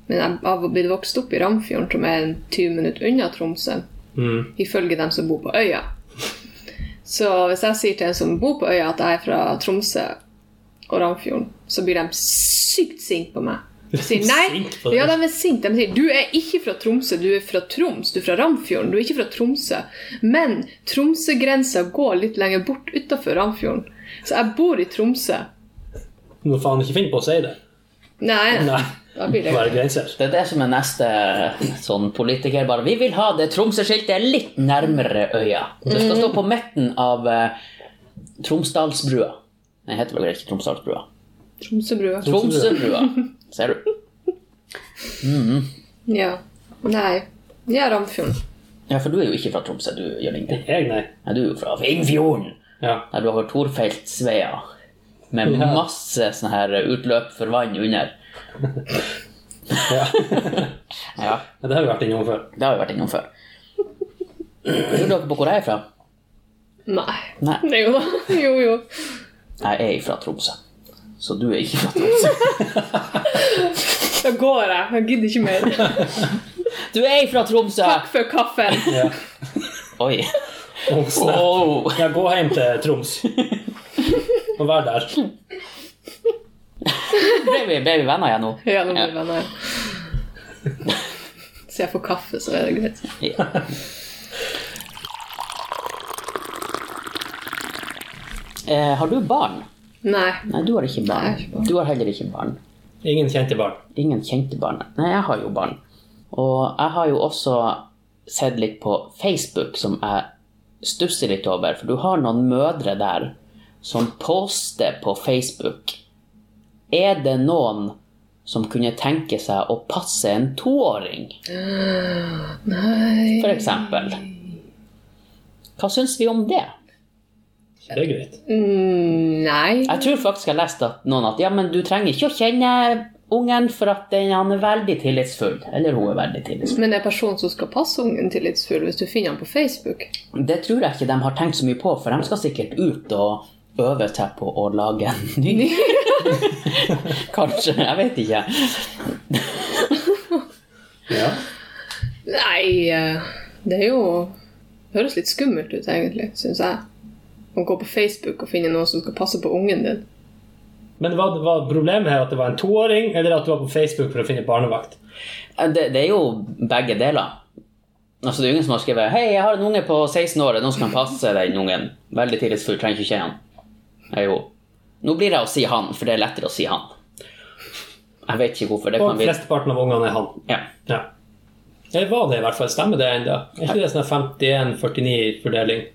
Men jeg har blitt vokst opp i Ramfjorden, som er 20 minutter unna Tromsø. Mm. Ifølge dem som bor på øya. Så hvis jeg sier til en som bor på øya at jeg er fra Tromsø og Ramfjorden, så blir de sykt sinte på meg. Sier nei. Ja, de er sinte. De sier du er ikke fra Tromsø, du er fra Troms. Du er fra Ramfjorden, du er ikke fra Tromsø. Men Tromsø-grensa går litt lenger bort utafor Ramfjorden. Så jeg bor i Tromsø. Du må faen ikke finne på å si det. Nei, Nei. da blir Det det grenser. Det er det som er neste sånn politiker. bare, Vi vil ha det Tromsø-skiltet litt nærmere øya. Det skal stå på midten av eh, Tromsdalsbrua. Den heter vel ikke Tromsdalsbrua. Tromsøbrua. Tromsøbrua. Ser du? Ja. Nei. Ja, Ramfjorden. Ja, for du er jo ikke fra Tromsø, du ingenting. Jeg, nei. Nei, du er jo fra Finnfjorden, Ja. der du har Torfeltsveia med Ja. masse sånn her utløp for vann under. ja. (laughs) Ja, Men Det har vi vært innom før. det har vi vært innom før. Lurer dere på hvor jeg er fra? Nei. Nei, er jo da. Jo, jo. jeg er fra Tromsø. Så du er ikke fra Tromsø. (laughs) Da går jeg. Jeg gidder ikke mer. (laughs) Du er fra Tromsø! Takk for kaffen. Ja. Oi. Oh. Oh. Ja, gå hjem til Troms. Og vær der. Ble vi, ble vi venner igjen nå? Ja, nå blir vi venner. Så jeg får kaffe, så er det greit. Ja. Eh, har du barn? Nei. Nei, du har ikke barn. Nei, ikke barn. Du har heller ikke barn. Ingen kjente barn. Ingen kjente barn. Nei, jeg har jo barn. Og jeg har jo også sett litt på Facebook, som jeg stusser litt over. For du har noen mødre der som poster på Facebook. Er det noen som kunne tenke seg å passe en toåring, Nei. for eksempel? Hva syns vi om det? Det er greit. Mm, nei. Jeg tror faktisk jeg leste at noen at ja, men du trenger ikke å kjenne ungen for at den, han er veldig tillitsfull. Eller hun er veldig tillitsfull. Men det er personen som skal passe ungen tillitsfull hvis du finner han på Facebook. Det tror jeg ikke de har tenkt så mye på, for de skal sikkert ut og øve seg på å lage en ny. (laughs) Kanskje. Jeg vet ikke. Ja. Nei, eh, det er jo det høres litt skummelt ut, egentlig, syns jeg. Å gå på Facebook og finne noen som skal passe på ungen din. Men var, var problemet her at det var en toåring, eller at du var på Facebook for å finne barnevakt? Det, det er jo begge deler. Altså, det er ingen som har skrevet 'Hei, jeg har en unge på 16 år, nå skal noen som kan passe den ungen?' Veldig tillitsfull, trenger ikke kjenne han. Jeg, jo. Nå blir det å si han, for det er lettere å si han. Jeg vet ikke hvorfor. Det Og kan vi... flesteparten av ungene er han. Ja. Ja. Eller var det i hvert fall? Stemmer det ennå? Er ikke det sånn 51-49-fordeling?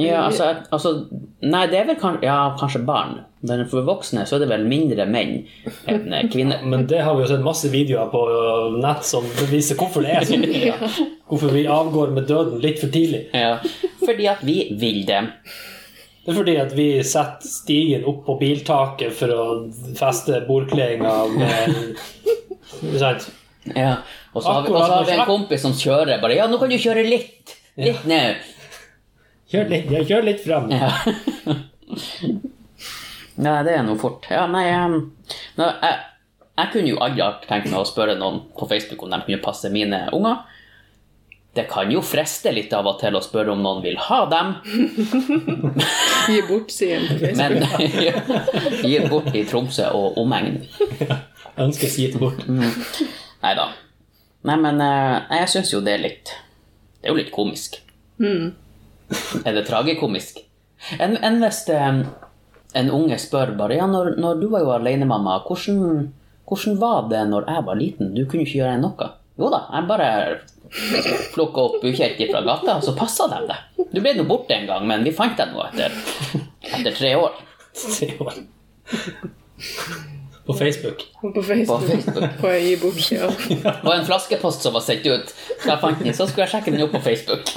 Ja, altså, altså Nei, det er vel kan, ja, kanskje barn. Men for voksne så er det vel mindre menn enn eh, kvinner. (laughs) Men det har vi jo sett masse videoer på nett som beviser hvorfor det er sånn. (laughs) Hvorfor vi avgår med døden litt for tidlig. Ja, fordi at vi vil det. Det er fordi at vi setter stigen opp på biltaket for å feste bordkledinga med sant? Ja. Og så har, vi, og så har vi en kompis som kjører bare Ja, nå kan du kjøre litt. Litt ned. Kjør litt, ja, kjør litt frem. Ja. Nei, det er noe fort. Ja, nei um, nå, jeg, jeg kunne jo aldri tenkt meg å spørre noen på Facebook om de kunne passe mine unger. Det kan jo friste litt av og til å spørre om noen vil ha dem, Gi bort, sier han på Facebook. men (laughs) gi bort i Tromsø og omegn. Ønskes gitt bort. Nei da. Nei, men eh, jeg syns jo det er litt Det er jo litt komisk. Er det tragikomisk? Enn en hvis en unge spør bare Ja, når, når du var jo alenemamma, hvordan, hvordan var det når jeg var liten? Du kunne ikke gjøre noe. Jo da, jeg bare plukka opp ukjent fra gata, og så passa de det. Du ble nå borte en gang, men vi fant deg nå etter, etter tre år. Tre år. På Facebook. På Facebook. På Facebook. På Gi bort-sida. Og en flaskepost som var sendt ut. Så jeg fant den, så skulle jeg sjekke den opp på Facebook.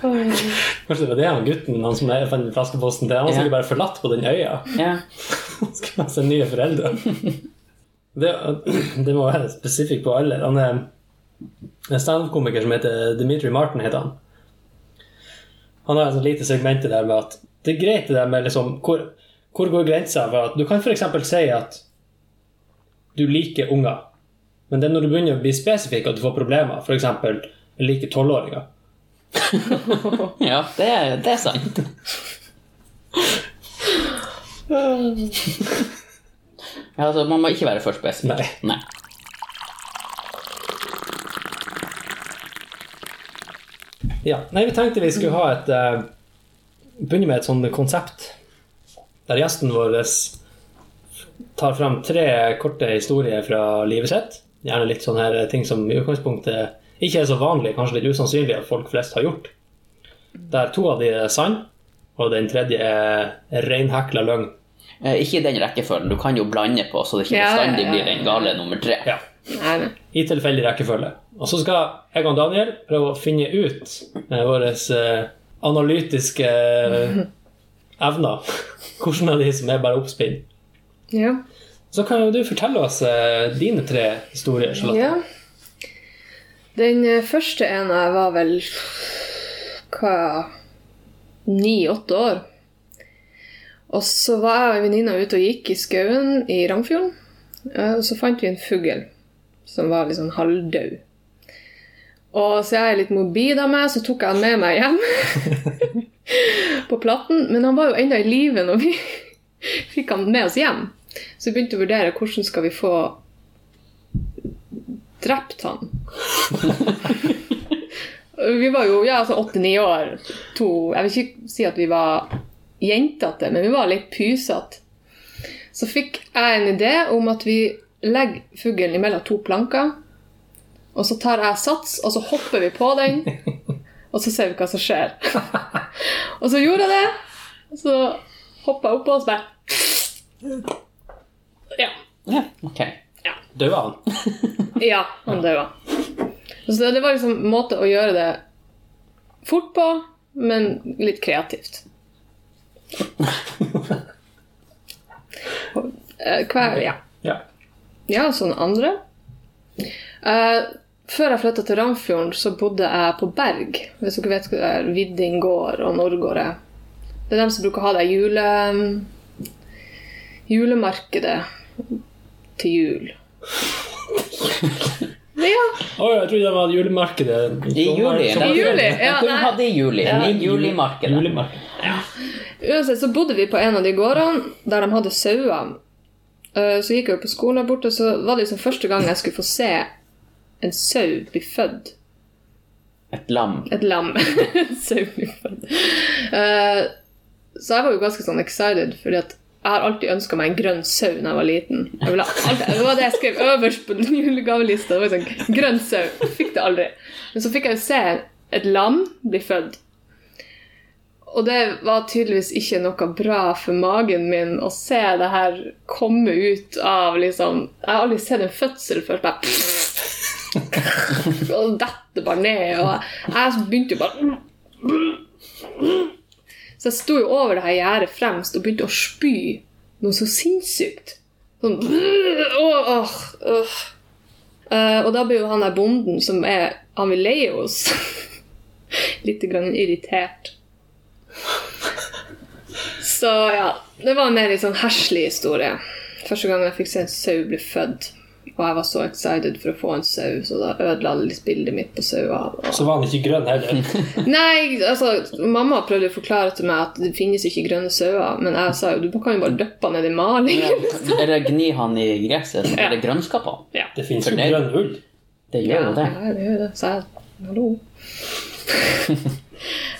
Kanskje det var det han gutten han som jeg fant flaskeposten til. Han sikkert bare forlatt på den øya. Ja. (laughs) Han skulle ha seg nye foreldre. Det, det må være spesifikt på alle. Han er en standup-komiker som heter Dimitri Martin. heter Han Han har et sånt lite segment der med at det er greit det der med liksom hvor, hvor går grensa? For at du kan f.eks. si at du liker unger. Men det er når du begynner å bli spesifikk at du får problemer. F.eks. liker tolvåringer. (laughs) Ja, det, det er sant. Ja, altså, man må ikke være for spesifikk. Nei. Nei. Ja, nei, Vi tenkte vi skulle ha et eh, Begynne med et sånt konsept. Der gjesten vår tar fram tre korte historier fra livet sitt. Gjerne litt sånne her ting som i utgangspunktet ikke er så vanlig, kanskje litt usannsynlig at folk flest har gjort. Der to av de er sann, og den tredje er reinhekla løgn. Eh, Ikke i den rekkefølgen. Du kan jo blande på, så det ikke Ja, ja, bestandig ja, blir den gale nummer tre. Ja. I tilfeldig rekkefølge. Og så skal jeg og Daniel prøve å finne ut med våre eh, analytiske eh, evner (laughs) hvordan av de som er bare oppspinn. Ja. Så kan jo du fortelle oss eh, dine tre historier, Charlotte. Den eh, første ene jeg var vel hva ni-åtte år. Og så var jeg og ei venninne ute og gikk i skauen i Ramfjorden. eh, Og så fant vi en fugl som var litt sånn halvdød. Og så jeg er litt mobil av meg, så tok jeg han med meg hjem (laughs) på platten. Men han var jo ennå i live når vi (laughs) fikk han med oss hjem. Så vi begynte å vurdere hvordan skal vi få drept han. vi var jo ja, altså åtte-ni år. To, jeg vil ikke si at vi var jentete, men vi var litt pysete. Så fikk jeg en idé om at vi legger fuglen imellom to planker. Og så tar jeg sats, og så hopper vi på den. Og så ser vi hva som skjer. og så gjorde jeg det. Og så hoppa jeg oppå og så bare Ja. Ja, ok. Døde han? (laughs) Ja, han døde. Så det, var liksom en måte å gjøre det fort på, men litt kreativt. Eh, ja. Ja. ja, sånn andre. Uh, før jeg flytta til Ramfjorden, så bodde jeg på Berg. Hvis dere vet hva det er, Vidding gård og Norgård er. Det er dem som bruker å ha det jule, julemarkedet til jul. Ja, Oh, jeg trodde det var julemarkedet. I juli. I juli, ja, nei. hadde i juli. I julimarkedet. Julemarked. Uansett så bodde vi på en av de gårdene der de hadde sauer. Eh, Så gikk jeg jo på skolen der borte, så var det liksom første gang jeg skulle få se en sau bli født. Et lam. Et lam. (laughs) En sau bli født. Eh, Så jeg var jo ganske sånn excited, fordi at jeg har alltid ønska meg en grønn sau da jeg var liten. Jeg alltid, det var det jeg skrev øverst på (laughs) julegavelista. Sånn, grønn sau. Fikk det aldri. Men så fikk jeg jo se et lam bli født. Og det var tydeligvis ikke noe bra for magen min å se det her komme ut av liksom Jeg har aldri sett en fødsel før. Bare, og dette bare ned. Og jeg begynte jo bare Så jeg sto jo over det her gjerdet fremst og begynte å spy noe så sinnssykt. Sånn åh, åh, åh. Eh, Og da blir jo han der bonden som er han vil leie oss, (laughs) litt grann irritert. Så ja, det var en mer sånn herselig historie. Første gang jeg fikk se en sau bli født. Og jeg var så excited for å få en sau, så da ødela det litt bildet mitt på sauer. og- Så var han ikke grønn heller. (laughs) (laughs) Nei, altså, mamma prøvde å forklare til meg at det finnes ikke grønne sauer, men jeg sa jo du kan jo bare døppe han ned i maling. (laughs) Eller gni han i gresset, ja. eller det grønnskap av. Ja. Det finnes jo grønn ull. Det gjør jo det. Ja, det gjør det. Så jeg Hallo.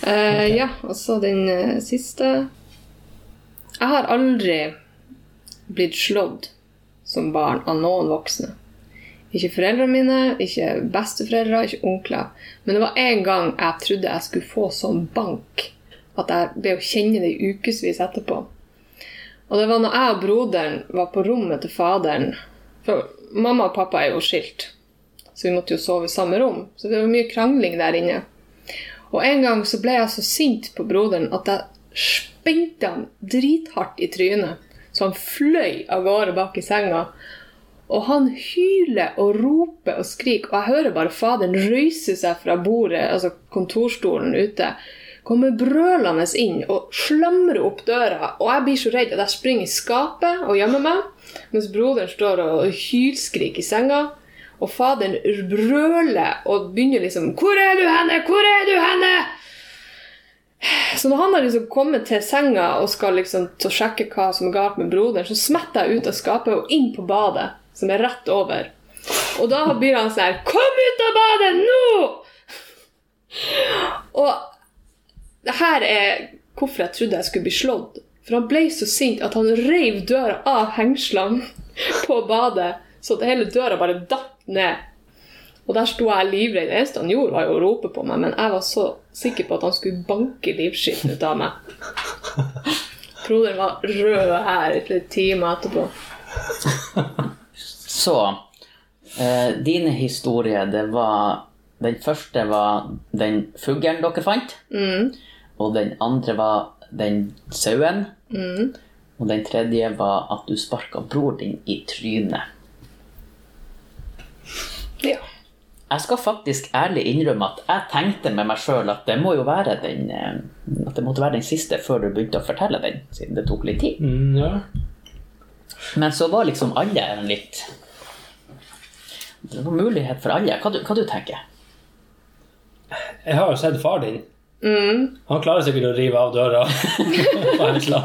Eh, ja, og så den uh, siste Jeg har aldri blitt slått som barn av noen voksne. Ikke foreldrene mine, ikke besteforeldre, ikke onkler. Men det var en gang jeg trodde jeg skulle få sånn bank at jeg ble å kjenne det i ukevis etterpå. Og det var når jeg og broderen var på rommet til faderen For mamma og pappa er jo skilt, så vi måtte jo sove i samme rom. Så det var mye krangling der inne. Og en gang så ble jeg så sint på broderen at jeg spente han drithardt i trynet. Så han fløy av gårde bak i senga. Og han hyler og roper og skriker, og jeg hører bare faderen røyse seg fra bordet, altså kontorstolen ute. kommer brølende inn og slamrer opp døra. Og jeg blir så redd at jeg springer i skapet og gjemmer meg, mens broderen står og hylskriker i senga. Og faderen brøler og begynner liksom 'Hvor er du henne? Hvor er du henne?' Så når han har liksom kommet til senga og skal liksom sjekke hva som er galt med broderen, så smetter jeg ut av skapet og inn på badet, som er rett over. Og da blir han sånn her 'Kom ut av badet nå!' Og det her er hvorfor jeg trodde jeg skulle bli slått. For han ble så sint at han reiv døra av hengslene på badet, så at hele døra bare datt ned. Og der sto jeg livredd. Det eneste han gjorde, var jo å rope på meg, men jeg var så sikker på at han skulle banke livskiten ut av meg. Broder var rød her i flere timer etterpå. Så eh, dine historier, det var Den første var den fuglen dere fant. Og den andre var den sauen. Og den tredje var at du sparka bror din i trynet. Ja. Jeg skal faktisk ærlig innrømme at jeg tenkte med meg sjøl at det må jo være den eh, At det måtte være den siste før du begynte å fortelle den, siden det tok litt tid. Mm, ja. Men så var liksom alle en litt Det var mulighet for alle. Hva du, hva du tenker Jeg har jo sett far din. Han klarer sikkert å rive av døra (laughs) på hensla.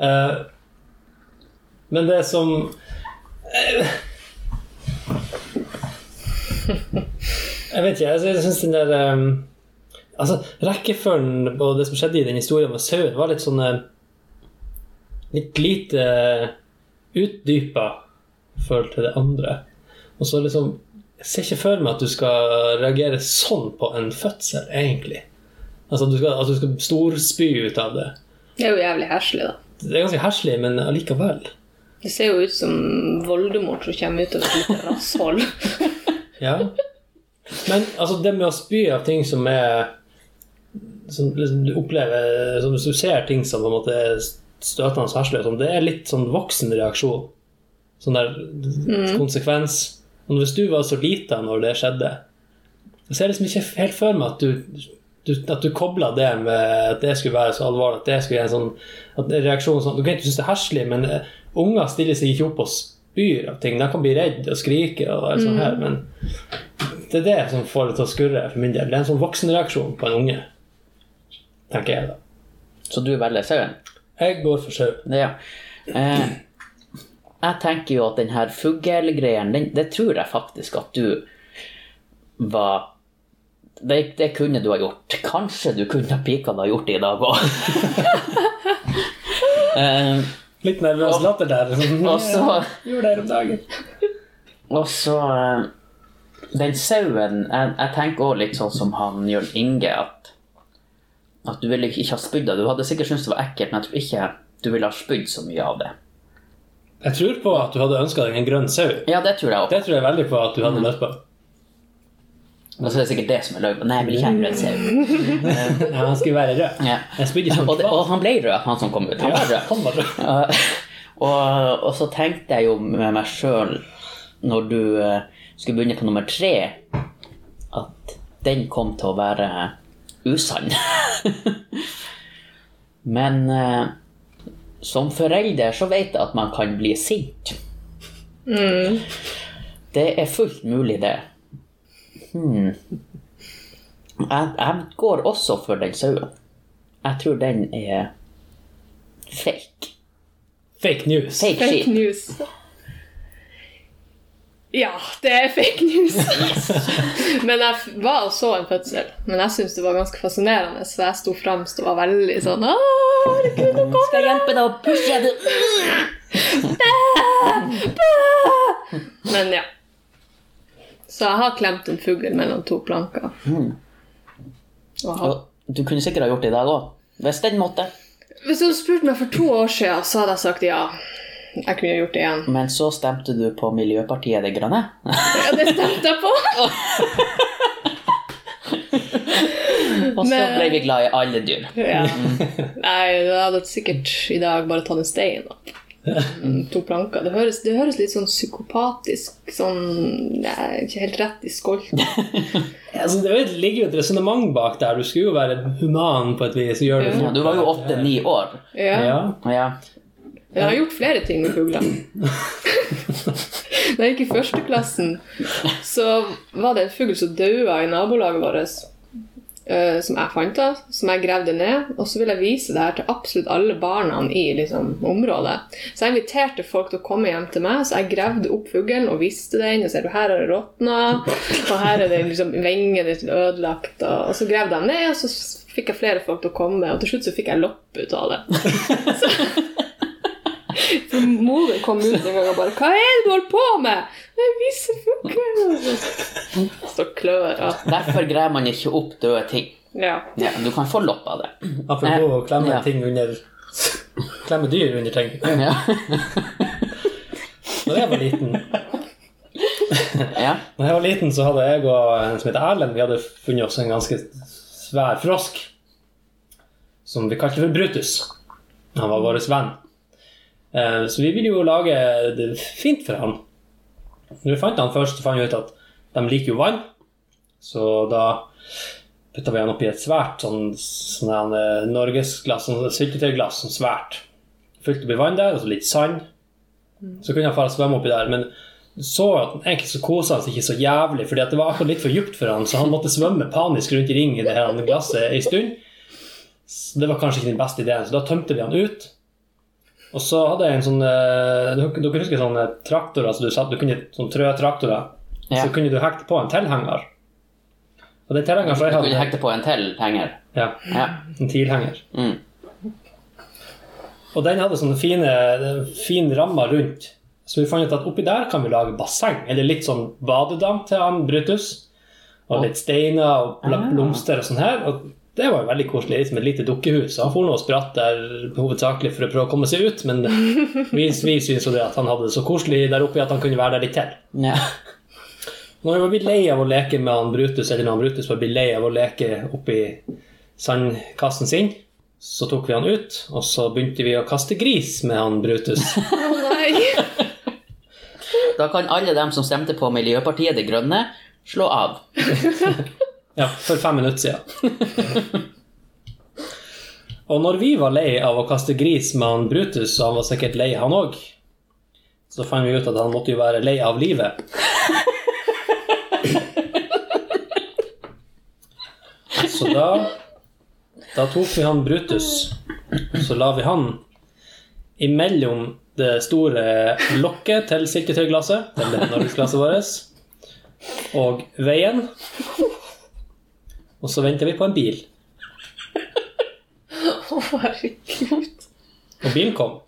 uh, men det som eh, Jeg vet ikke. Altså, jeg syns den der um, Altså, rekkefølgen på det som skjedde i den historien med sauen, var litt sånn eh, Litt lite utdypa i forhold til det andre. Og så liksom Jeg ser ikke for meg at du skal reagere sånn på en fødsel, egentlig. Altså at du skal, at du skal storspy ut av det. Det er jo jævlig heslig, da. Det er ganske heslig, men allikevel. Det ser jo ut som Voldemort som kommer ut av et lite (laughs) rasshold. Ja. Men altså, det med å spy av ting som er Som liksom, du opplever Som du ser ting som på en måte er støtende sånn, det er litt sånn voksen reaksjon. Sånn der konsekvens. Og hvis du var så lita når det skjedde, så ser jeg liksom ikke helt for meg at du, du at du kobla det med at det skulle være så alvorlig, at det skulle være en sånn at reaksjon sånn, Du kan ikke synes det er herselig, men eh, unger stiller seg ikke opp og spyr av ting. De kan bli redde og skrike, og alt sånt her, men det er det som får det til å skurre for min del. Det er en sånn voksenreaksjon på en unge, tenker jeg da. Så du velger sauen? Jeg går for sau. Ja. Eh, jeg tenker jo at den her fuglegreien, den- det tror jeg faktisk at du var det, det kunne du ha gjort. Kanskje du kunne ha pika deg gjort det i dag òg. (laughs) eh, Litt nervøs latter der. Og (laughs) så Gjorde det om dagen. Og så eh, Den sauen Jeg, jeg tenker òg litt sånn som han Jørn Inge, at, at du ville ikke ha spydd av. Du hadde sikkert syntes det var ekkelt, men jeg tror ikke du ville ha spydd så mye av det. Jeg tror på at du hadde ønska deg en grønn sau. Ja, det tror jeg òg. Det tror jeg veldig på at du hadde løpt på. Og så er det sikkert det som er løgnen. Nei, jeg vil ikke ha en rød sau. (laughs) Ja, han skulle være rød. Ja. Jeg spydde ikke Og, det, og han ble rød, han som kom ut. Han var rød. Han var rød. (laughs) Og, og så tenkte jeg jo med meg sjøl, når du eh, skulle begynne på nummer tre, at den kom til å være usann. (laughs) Men eh, som forelder så vet jeg at man kan bli sint. Det er fullt mulig, det. Hmm. Jeg, jeg går også for den sauen. Jeg tror den er fake. Fake news. Fake, Fake shit. news. Ja, det er fake news. (laughs) men jeg var og så en fødsel. Men jeg syntes det var ganske fascinerende, så jeg sto fremst og var veldig sånn herregud, nå kommer Skal jeg hjelpe deg å pushe det? Men ja. Så jeg har klemt en fugl mellom to planker. Mm. Og Du kunne sikkert ha gjort det i dag òg. Hvis den måtte. Hvis du hadde spurt meg for to år siden, så hadde jeg sagt ja. Jeg kunne gjort det igjen. Men så stemte du på Miljøpartiet De Grønne. Ja, det stemte jeg på! (laughs) Og så Men- ble vi glad i alle dyr. Ja. (laughs) Nei, jeg hadde sikkert i dag bare tatt en stein. Da. Mm, To planker. Det høres, det høres litt sånn psykopatisk sånn Nei, ikke helt rett i skolten. (laughs) Altså, det ligger jo et resonnement bak der. Du skulle jo være human på et vis. Gjør det Ja, du var jo åtte-ni år. Ja. Ja. Ja. Jeg har gjort flere ting med fugler. (laughs) Da jeg gikk i førsteklassen, så var det en fugl som daua i nabolaget vårt. Eh, som jeg fant, da, som jeg gravde ned. Og så ville jeg vise det her til absolutt alle barna i liksom, området. Så jeg inviterte folk til å komme hjem til meg, så jeg gravde opp fuglen og viste den. Og ser du, her har det råtna, og her er det liksom vingen litt ødelagt. Og, og så gravde jeg ned, og så fikk jeg flere folk til å komme, og til slutt så fikk jeg lopp ut av det. (laughs) (laughs) For moren kom ut en gang og bare 'Hva er det du holder på med?' 'Jeg viser fuglen.' Så klør jeg. Derfor greier man ikke opp døde ting. Ja. Ja, du kan få lopp av det. Apropos å klemme Ja. ting under Klemme dyr under ting. Ja. Når jeg var liten, ja. Når jeg var liten, så hadde jeg og en som heter Erlend, vi hadde funnet oss en ganske svær frosk. Som vi kalte for Brutus. Han var vår venn. Eh, Så vi ville jo lage det fint for han. Når vi fant han først, så fant vi ut at de liker jo vann. Så da putta vi han oppi et svært sånn, sånn eh, norgesglass, sånn syltetøyglass, sånn svært. Fylte oppi vann der, og så litt sand. Så kunne han fare og svømme oppi der. Men så at han egentlig så kosa han seg ikke så jævlig, fordi det var akkurat litt for djupt for han, så han måtte svømme panisk rundt i ring i det her glasset en stund. Så det var kanskje ikke den beste ideen, så da tømte vi han ut. Og så hadde jeg en sånn eh, Dere husker sånne traktorer så du, satt, du kunne sånn trøtraktorer? Ja. Så kunne du hekte på en tilhenger. Og den tilhengeren som Du kunne hekte på en tilhenger? Ja, Ja. en tilhenger. Mm. Og den hadde sånne fine, fin rammer rundt. Så vi fant ut at oppi der kan vi lage basseng, eller litt sånn badedam til han Brutus. Og litt steiner og Ah. blomster og sånn her. Og det var jo veldig koselig, liksom et lite dukkehus. Han for nå og spratt der hovedsakelig for å prøve å komme seg ut, men (laughs) vi, vi syntes jo det at han hadde det så koselig der oppe at han kunne være der litt til. Ja. Når var blitt lei av å leke med han Brutus, eller når han Brutus var blitt lei av å leke oppi sandkassen sin, så tok vi han ut, og så begynte vi å kaste gris med han Brutus. (laughs) Da kan alle dem som stemte på Miljøpartiet De Grønne, slå av. (laughs) Ja, for fem minutter siden. (laughs) Og når vi var lei av å kaste gris med han Brutus, og han var sikkert lei han òg, så fant vi ut at han måtte jo være lei av livet. (laughs) Så da Da tok vi han Brutus, så la vi han imellom det store lokket til silketøyglasset, det norgesglasset vårt, og veien. Og så venter vi på en bil. (laughs) Å, herregud. Og bilen kom.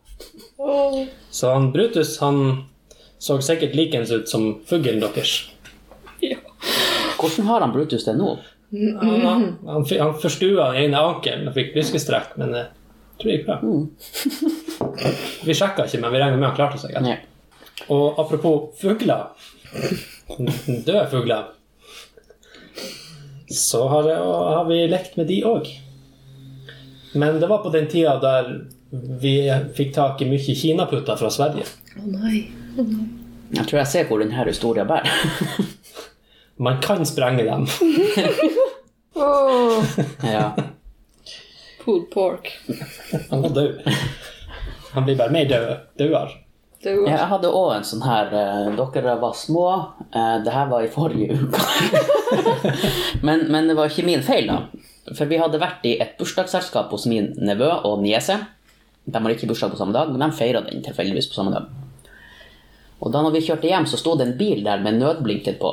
Oh. Så han Brutus han så sikkert likens ut som fuglen deres. Ja. Hvordan har han Brutus det nå? Han, han, fi- han forstua den ene ankelen og fikk lyskestrekk, men det tror jeg gikk bra. Vi sjekka ikke, men vi regner med han klarte seg. Ja. Og apropos fugler Døde fugler. Så har, det, har vi lekt med de òg. Men det var på den tida der vi fikk tak i mye kinaputter fra Sverige. Å nei. Oh, nei. Jeg tror jeg ser hvor denne historien bærer. Man kan sprenge dem. (laughs) oh. ja. Pulled pork. Han var død. Han blir bare mer død. Dødere. Var Jeg hadde òg en sånn her eh, Dere var små. eh, det her var i forrige uke. (laughs) men, men det var ikke min feil, da. For vi hadde vært i et bursdagsselskap hos min nevø og niese. De har ikke bursdag på samme dag, men de feira den tilfeldigvis på samme dag. Og da når vi kjørte hjem, så sto det en bil der med nødblinket på.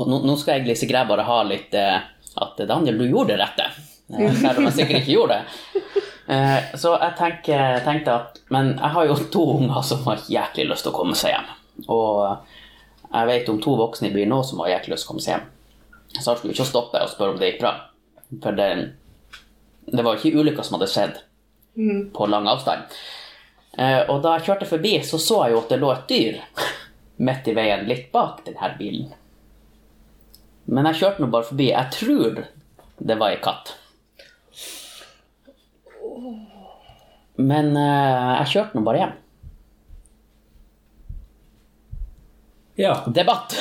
Og nå, nå skal jeg Lise Græ bare ha litt eh, at Daniel, du gjorde det rette. Selv om jeg sikkert ikke gjorde det. Eh, så jeg tenker, tenkte at Men jeg har jo (laughs) to unger som har jæklig lyst til å komme seg hjem. Og jeg vet om to voksne i byen nå som har jæklig lyst til å komme seg hjem. Så jeg skulle ikke stoppe og spørre om det gikk bra. For det, det var ikke ulykka som hadde skjedd på lang avstand. Eh, og da jeg kjørte forbi, så så jeg jo at det lå et dyr (laughs) midt i veien, litt bak denne bilen. Men jeg kjørte nå bare forbi. Jeg tror det var ei katt. Men uh, jeg kjørte nå bare hjem. Ja. (laughs) Debatt!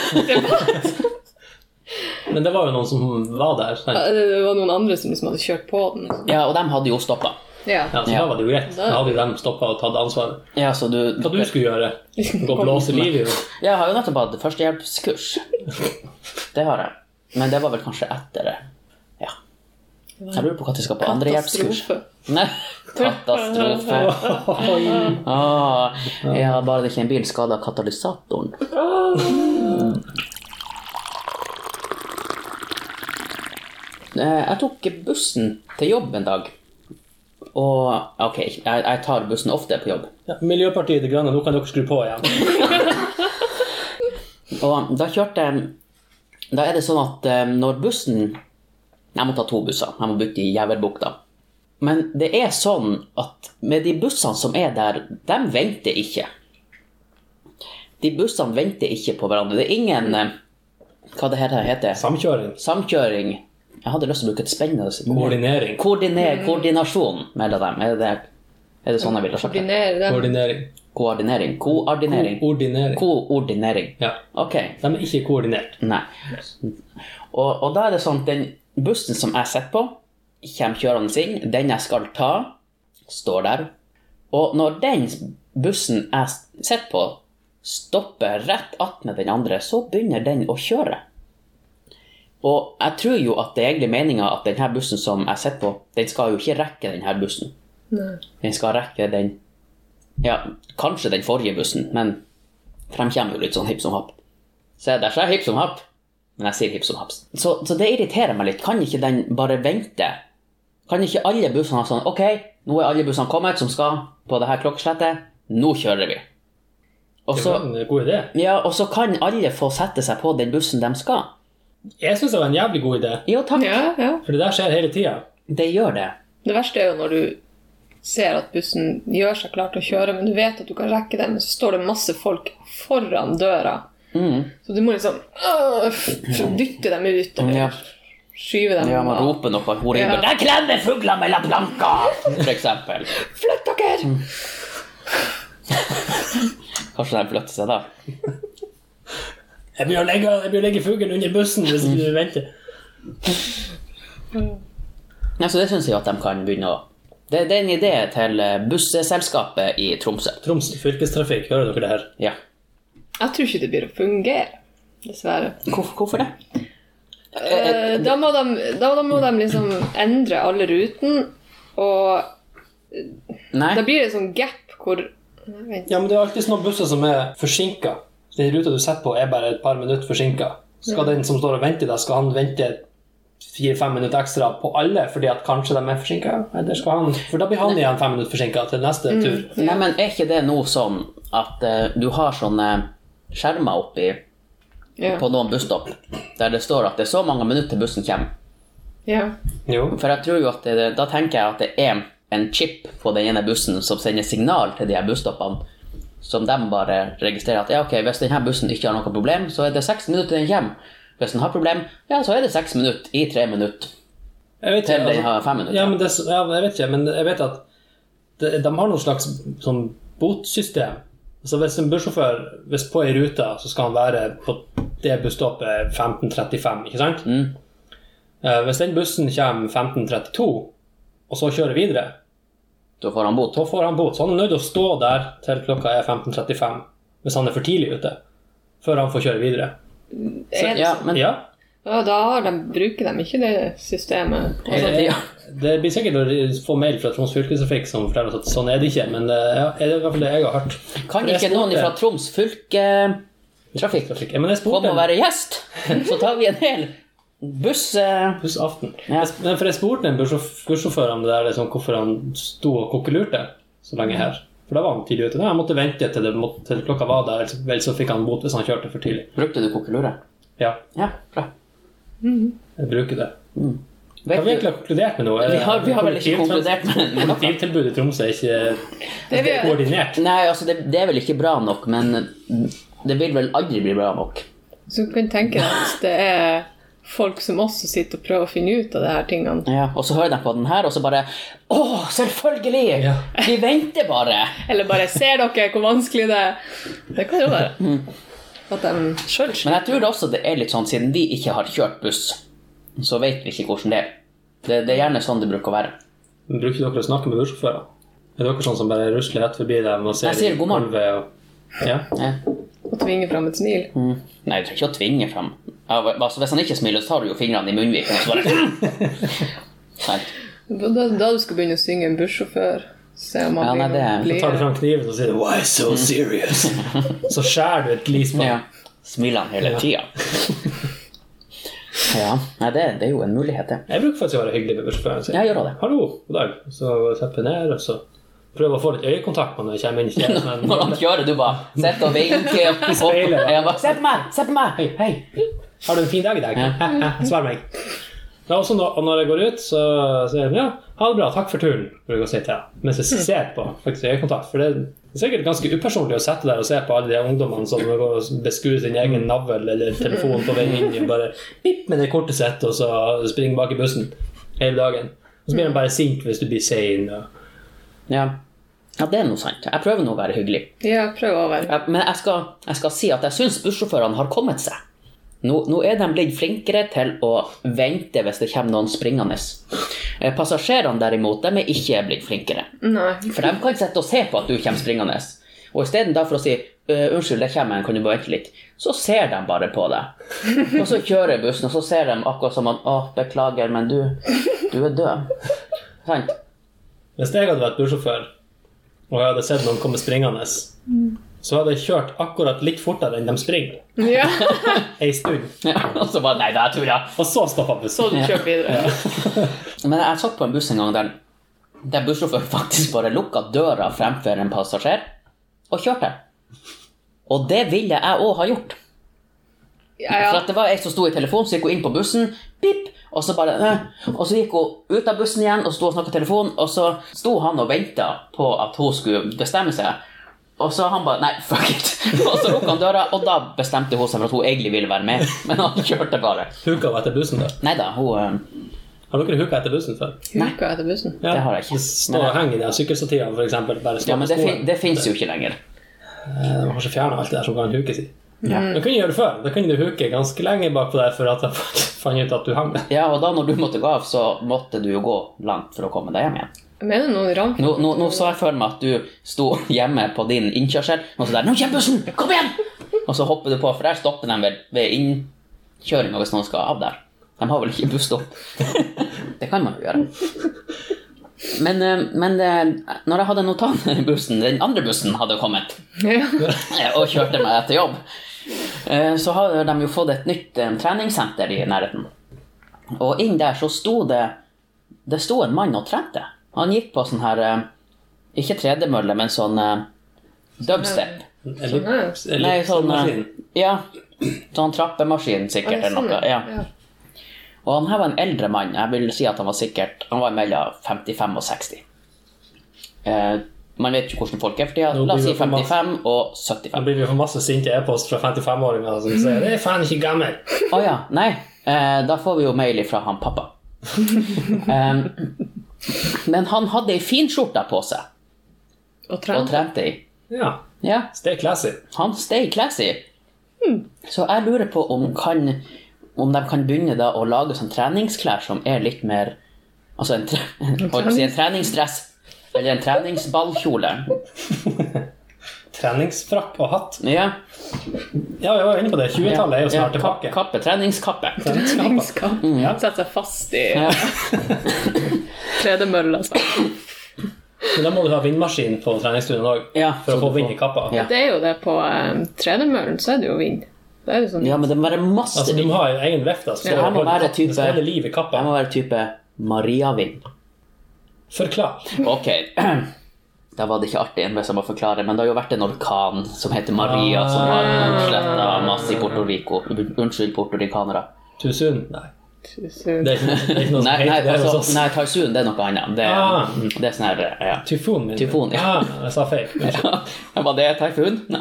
Men det var jo noen som var der. Sant? Det var noen andre som liksom hadde kjørt på den. Ja, og de hadde jo stoppa. Ja. Ja, så Ja. da var det jo greit. Da hadde jo de stoppa og tatt ansvaret. Ja, så du Hva du skulle gjøre? (laughs) Gå og blåse liv i det? Jeg har jo nettopp hatt førstehjelpskurs. (laughs) Det har jeg. Men det var vel kanskje etter det. Jeg lurer på når jeg skal på andrehjelpskurs. (laughs) Katastrofe. Katastrofe. Ah, ja, bare det ikke er en bil skada katalysatoren. Eh, Jeg tok bussen til jobb en dag. Og ok, jeg, jeg tar bussen ofte på jobb. Ja, Miljøpartiet De Grønne, nå kan dere skru på igjen. (laughs) Og da kjørte jeg Da er det sånn at eh, når bussen Jeg må ta to busser. Jeg må bytte i Jævelbukta. Men det er sånn at med de bussene som er der, de venter ikke. De bussene venter ikke på hverandre. Det er ingen eh, Hva det her heter Samkjøring. Samkjøring. Jeg hadde lyst til å bruke et spennende Koordinering. Koordiner, Koordinasjon mellom dem. Er det, er det sånn jeg ville sagt det? Koordinering. Koordinering. Koordinering. Koordinering. Koordinering. Ja. Okay. De er ikke koordinert. Nei. Og, og da er det sånn at den bussen som jeg sitter på, kommer kjørende inn. Den jeg skal ta, står der. Og når den bussen jeg sitter på, stopper rett attmed den andre, så begynner den å kjøre. Og jeg tror jo at det er egentlig meninga at denne bussen som jeg sitter på, den skal jo ikke rekke denne bussen. Nei. Den skal rekke den Ja, kanskje den forrige bussen, men fremkommer jo litt sånn hipp som happ. Se, der sa jeg hipp som happ, men jeg sier hipp som haps. Så, så det irriterer meg litt. Kan ikke den bare vente? Kan ikke alle bussene ha sånn Ok, nå er alle bussene kommet som skal på det her klokkeslettet. Nå kjører vi. Og Det så, var en god idé. ja, og så kan alle få sette seg på den bussen de skal. Jeg syns det var en jævlig god idé, Jo, takk. Ja, ja. for det der skjer hele tida. Det gjør det. Det verste er jo når du ser at bussen gjør seg klar til å kjøre, men du vet at du kan rekke den, men så står det masse folk foran døra. Mm. Så du må liksom øh, dytte dem ut eller Ja. skyve dem. Ja, man roper noe horribelt. Ja. Der klemmer fugler mellom planker! For eksempel. Flytt dere! Kanskje de flytter seg da. Jeg blir å legge, jeg legge fuglen under bussen hvis du venter. Ja, så det syns jeg at de kan begynne å det, det er en idé til busselskapet busseselskapet i Tromsø. Troms fylkestrafikk, hører dere det her? Ja. Jeg tror ikke det blir å fungere, dessverre. Hvorfor, hvorfor det? Eh, da, må de, da, da må de liksom endre alle ruten, og Nei. da blir det sånn gap hvor Ja, men det er alltid sånne busser som er forsinka. Den ruta du sitter på, er bare et par minutter forsinka. Skal den som står og venter, deg, skal han vente fire-fem minutter ekstra på alle fordi at kanskje de er forsinka? Eller skal han For da blir han igjen fem minutter forsinka til neste tur. Nei, men er ikke det nå sånn at uh, du har sånne skjermer oppi Ja. på noen busstopp der det står at det er så mange minutter til bussen kommer? ja. Jo. For jeg tror jo at det, da tenker jeg at det er en chip på den ene bussen som sender signal til de her busstoppene, som de bare registrerer at ja, ok, hvis denne bussen ikke har noe problem, så er det seks minutter til den kommer. Hvis den har problem, ja, så er det seks minutter i tre minutter Jeg vet til den altså, har fem minutter. ja, men det, ja, jeg vet ikke, men jeg vet at det, de har noe slags sånn botsystem. Altså Hvis en bussjåfør hvis på ei rute, så skal han være på det busstoppet 15.35, ikke sant? Mm. Eh, Hvis den bussen kommer 15.32, og så kjører videre, Da får han bot. Da får han bot. Så han er nødt til å stå der til klokka er 15.35 hvis han er for tidlig ute, før han får kjøre videre. Så, Ja, men Ja, Ja, da har de, bruker de ikke det systemet. Altså, Eh, ja. Det blir sikkert å få mail fra Troms fylkestrafikk som forteller at sånn er det ikke, men eh, ja, det er i hvert fall det jeg har hørt. Kan ikke spurte... noen fra Troms fylketrafikk Trafikk. Ja, men jeg komme og være gjest? Så tar vi en hel buss... eh, bussaften. Ja. Jeg- Men for jeg spurte en bussjåf- bussjåfør om det der, liksom, hvorfor han sto og kokkelurte så lenge her. For da var han tidlig ute. Nei, han måtte vente til, det, til klokka var der, ellers- vel så fikk han bot hvis han kjørte for tidlig. Brukte du kokkelure? Ja, Ja, bra. Jeg bruker det. Vet Har vi du- egentlig konkludert med noe? Vi har, vi har vel ikke konkludert med, noe? Kollektivtilbudet i Tromsø er ikke Det vi- koordinert. Nei, altså det, det er vel ikke bra nok, men det vil vel aldri bli bra nok. Så du kan tenke deg at det er folk som også sitter og prøver å finne ut av de her tingene. Ja, og så hører de på den her, og så bare Å, selvfølgelig! Ja. Vi venter bare! Eller bare 'Ser dere hvor vanskelig det er?' Det kan jo være. At de sjøl Men jeg tror også det er litt sånn, siden vi ikke har kjørt buss, så vet vi ikke hvordan det er. Det, det er gjerne sånn det bruker å være. Men Bruker dere å snakke med bussjåfører? Er dere sånn som bare rusler rett forbi dem og ser Jeg sier god morgen. og Ja. Ja. Og tvinge fram et smil. Mm. Nei, du trenger ikke å tvinge fram. Altså, hvis han ikke smiler, så tar du jo fingrene i munnviken og så bare (laughs) Da, da du skal begynne å synge en bussjåfør, se om han Ja, nei, blir det- Så tar du fram kniven og sier 'Why so serious?' (laughs) Så skjærer du et glis på Ja. Smiler han hele Ja. tida. (laughs) Ja. Nei, det, det er jo en mulighet, det. Jeg bruker faktisk å være hyggelig med bussjåføren. sin. Jeg gjør det. 'Hallo, god dag.' Så setter jeg ned, og så prøver å få litt øyekontakt med når jeg kommer inn i kjeden. Men Når han kjører, du bare sitter og vinker. (laughs) og- speilet, da. Jeg bare, Se på meg! Se på meg! Hei, hei. Har du en fin dag i dag? Svar meg. Ja, også når, og når jeg går ut, så sier jeg ja, ha det bra, takk for turen. bruker jeg å si til. Mens jeg ser på faktisk øyekontakt. For det er sikkert ganske upersonlig å sette der og se på alle de ungdommene som beskuer sin egen navl eller telefon på vei inn og bare vipp med det kortet sitt, og så springer bak i bussen hele dagen. Og så blir de bare sint hvis du blir sein. Og... Ja. ja, det er noe sant. Jeg prøver nå å være hyggelig. Ja, prøv å være Men jeg skal, jeg skal si at jeg syns bussjåførene har kommet seg. Nå, nå er de blitt flinkere til å vente hvis det kommer noen springende. Eh, Passasjerene derimot, de er ikke blitt flinkere. Nei. For de kan sitte og se på at du kommer springende. Og isteden for å si «Øh, 'unnskyld, det kommer en, kan du bare vente litt', så ser de bare på deg. Og så kjører bussen, og så ser de akkurat som at 'å, beklager, men du, du er død'. Sant? Hvis jeg hadde vært bussjåfør, og jeg hadde sett noen komme springende, så hadde jeg kjørt akkurat litt fortere enn de springer. Ja, (laughs) Ei stund. Ja, og så bare 'nei, det er tulla'. Og så stoppa så du kjørte videre. Ja. (laughs) Men jeg satt på en buss en gang der, der bussjåføren faktisk bare lukka døra fremfor en passasjer og kjørte. Og det ville jeg òg ha gjort. Ja, For ja. at det var ei som sto i telefonen, så gikk hun inn på bussen, pip, og så bare øh, Og så gikk hun ut av bussen igjen og sto og snakka telefon, og så sto han og venta på at hun skulle bestemme seg. Og så han bare Nei, fuck it. (laughs) Og så lukka han døra, og da bestemte hun seg for at hun egentlig ville være med. Men han kjørte bare. Huka hun etter bussen, da? Nei da, hun øh, Har dere huka etter bussen før? Huka etter bussen. Ja, Det har jeg ikke. Stå og henge i de sykkelstativene, står Ja, men det, fin det fins jo ikke lenger. Eh, De har kanskje fjerna alt det der som kan hukes i. Ja. Det kunne gjøre det før. Da kunne du huke ganske lenge bakpå der for at jeg (laughs) fant ut at du hang der. Ja, og da når du måtte gå av, så måtte du jo gå langt for å komme deg hjem igjen. Jeg du noen ramp. Nå, nå, nå så jeg for meg at du sto hjemme på din innkjørsel, og så der 'Nå kommer bussen! Kom igjen!' Og så hopper du på, for der stopper de ved, ved innkjøringa hvis noen skal av der. De har vel ikke busstopp? (laughs) det kan man jo gjøre. Men, eh, men det, når jeg hadde notater i bussen, den andre bussen hadde kommet Ja. eh, (laughs) og kjørte meg etter jobb, eh, så har de jo fått et nytt eh, treningssenter i nærheten. Og inn der så sto det Det sto en mann og trente. Han gikk på sånn her eh, Ikke tredemølle, men sånn eh, dubstep. Eller, Nei, sånn eh. Ja. Sånn trappemaskin, sikkert, eller noe. Ja. Ja. Og han her var en eldre mann. Jeg vil si at han var sikkert Han var mellom 55 og 60. Eh, man vet ikke hvordan folk er for tida. La oss si det for masse. 55 og 75. Nå blir vi for masse sinte e-post fra 55-åringer som sier 'det er faen ikke gammel'. Å ja. Nei. Eh, da får vi jo mail fra han pappa. (laughs) Eh, men han hadde ei finskjorte på seg Og og trente i. Ja. Ja, Stay classy. han stay classy. Så jeg lurer på om, kan, om de kan begynne da å lage sånn treningsklær som er litt mer Altså en, tre, (laughs) si en treningsdress. Eller en treningsballkjole. (laughs) Treningsfrakk og hatt. Ja. Ja, vi var inne på det. 20-tallet er jo snart tilbake. tilbake. kappe. Treningskappe. Treningskamp. Ja. Sette seg fast i Ja. (laughs) tredemølla. Altså. Men da må du ha vindmaskin på treningsstudien òg, Ja, for å få vind i kappa. Ja. Det er jo det på um, tredemøllen, så er det jo vind. Det er jo sånn ja, men det må være masse Altså, du må ha en egen veft. Altså, Ja, må være type- i må være type Mariavind. Forklar. Ok, (clears throat) da var det ikke artig hvis jeg må forklare, men det har jo vært en orkan som heter Maria, som har utsletta masse i Porto Rico. Unnskyld, portorikanere. Soon? Nei. Tusen. Det er ikke, det er ikke noe som Nei, nei, heter det hos altså, oss. nei, Typhoon det er noe annet. Det, Ah. det er sånn her ja. Tyfon. Tyfon, ja. Ah, jeg sa feil. Unnskyld. (laughs) Ja, Var det tyfon? (laughs)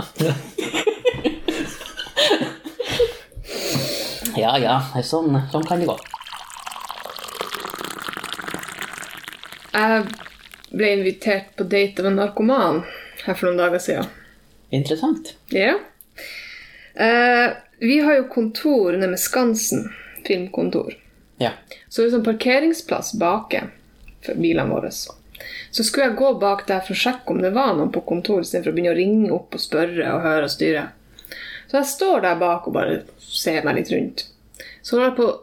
Ja. ja ja, sånn, sånn kan det gå. Jeg ble invitert på date av en narkoman her for noen dager siden. Interessant. Ja. Eh, vi har jo kontor nede med Skansen. Filmkontor. Ja. Så det er sånn parkeringsplass bak for bilene våre. Så skulle jeg gå bak der for å sjekke om det var noen på kontoret, istedenfor å begynne å ringe opp og spørre og høre og styre. Så jeg står der bak og bare ser meg litt rundt. Så holder jeg på å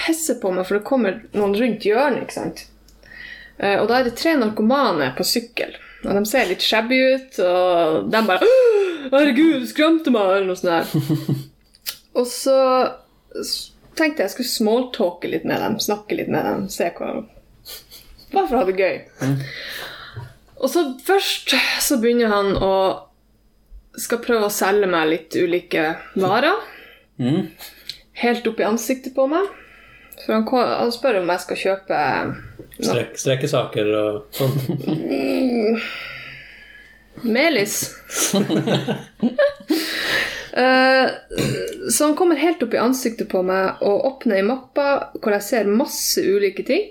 pisse på meg, for det kommer noen rundt hjørnet. ikke sant? Eh, Og da er det tre narkomane på sykkel. Og de ser litt shabby ut, og de bare «Åh, 'Herregud, skremte meg!' eller noe sånt. der. (laughs) Og så tenkte jeg jeg skulle smalltalke litt med dem, snakke litt med dem, se hva Bare for å ha det gøy. Og så først så begynner han å skal prøve å selge meg litt ulike varer. Mm. Helt opp i ansiktet på meg. For han, han spør om jeg skal kjøpe Strek, strekkesaker og sånt. Melis. Uh, så han kommer helt opp i ansiktet på meg og åpner ei mappe hvor jeg ser masse ulike ting.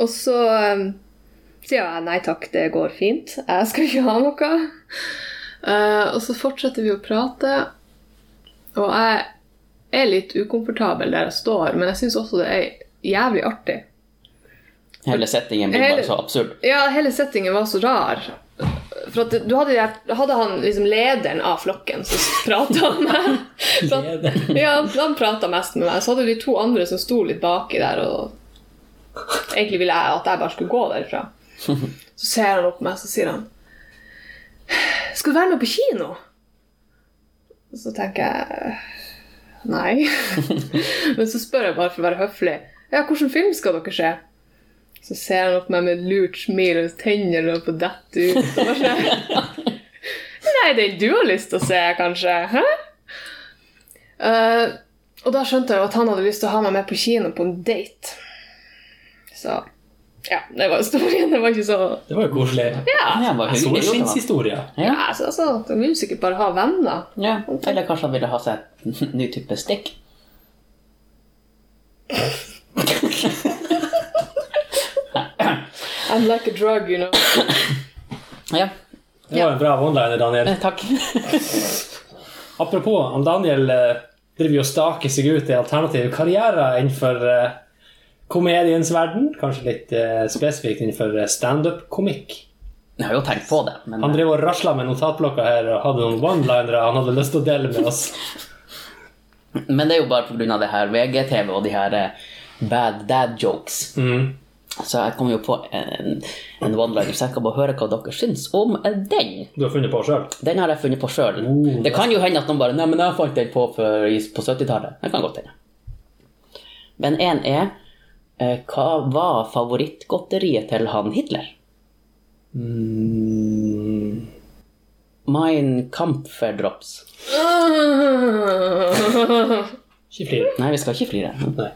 Og så eh, sier jeg nei takk, det går fint. Jeg skal ikke ha noe. Uh, og så fortsetter vi å prate. Og jeg er litt ukomfortabel der jeg står, men jeg syns også det er jævlig artig. Hele settingen blir Hele- bare så absurd. Ja, hele settingen var så rar. For at du hadde, hadde han liksom lederen av flokken som prata med meg. At- Ja, han prata mest med meg. Så hadde du de to andre som sto litt baki der, og egentlig ville jeg at jeg bare skulle gå derfra. Så ser han opp på meg, så sier han Skal du være med på kino? Så tenker jeg Nei. (laughs) Men så spør jeg bare for å være høflig. Ja, hvilken film skal dere se? Så ser han opp meg med et lurt smil, og tennene holder på å dette ut. Og sånn, (laughs) Nei, den du har lyst til å se, kanskje? Hæ? Uh, og da skjønte jeg jo at han hadde lyst til å ha meg med på kino på en date. Så ja, det var historien. Det var ikke så Det var jo koselig. Ja, Ja. Solskinnshistorie. ja så, altså, han ville sikkert bare ha venner. Ja. Eller kanskje han ville ha seg en ny type stikk. (laughs) I'm like a drug, you know. Ja, Det var en bra one-liner, Daniel. eh, takk. (laughs) Apropos, om Daniel eh, driver jo og staker seg ut i alternative karrierer innenfor eh, komediens verden. Kanskje litt spesifikt innenfor standup-komikk. Jeg har jo tenkt på det, men Han driver og rasla med notatblokka her og hadde noen one-linere han hadde lyst til å dele med oss. (laughs) Men det er jo bare pga. det her VGTV og de her bad dad jokes. Mm. Så jeg kom jo på en, en one-liner, så jeg kan bare høre hva dere syns om den. Du har funnet på sjøl? Den har jeg funnet på sjøl. Oh, det kan jo hende at noen bare Nei, men jeg fant den på for, på 70-tallet. Det kan godt hende. Men én er eh, Hva var favorittgodteriet til han Hitler? Mm. Mein Kampferdrops. Ikke flire. Nei, vi skal ikke flire. Nei.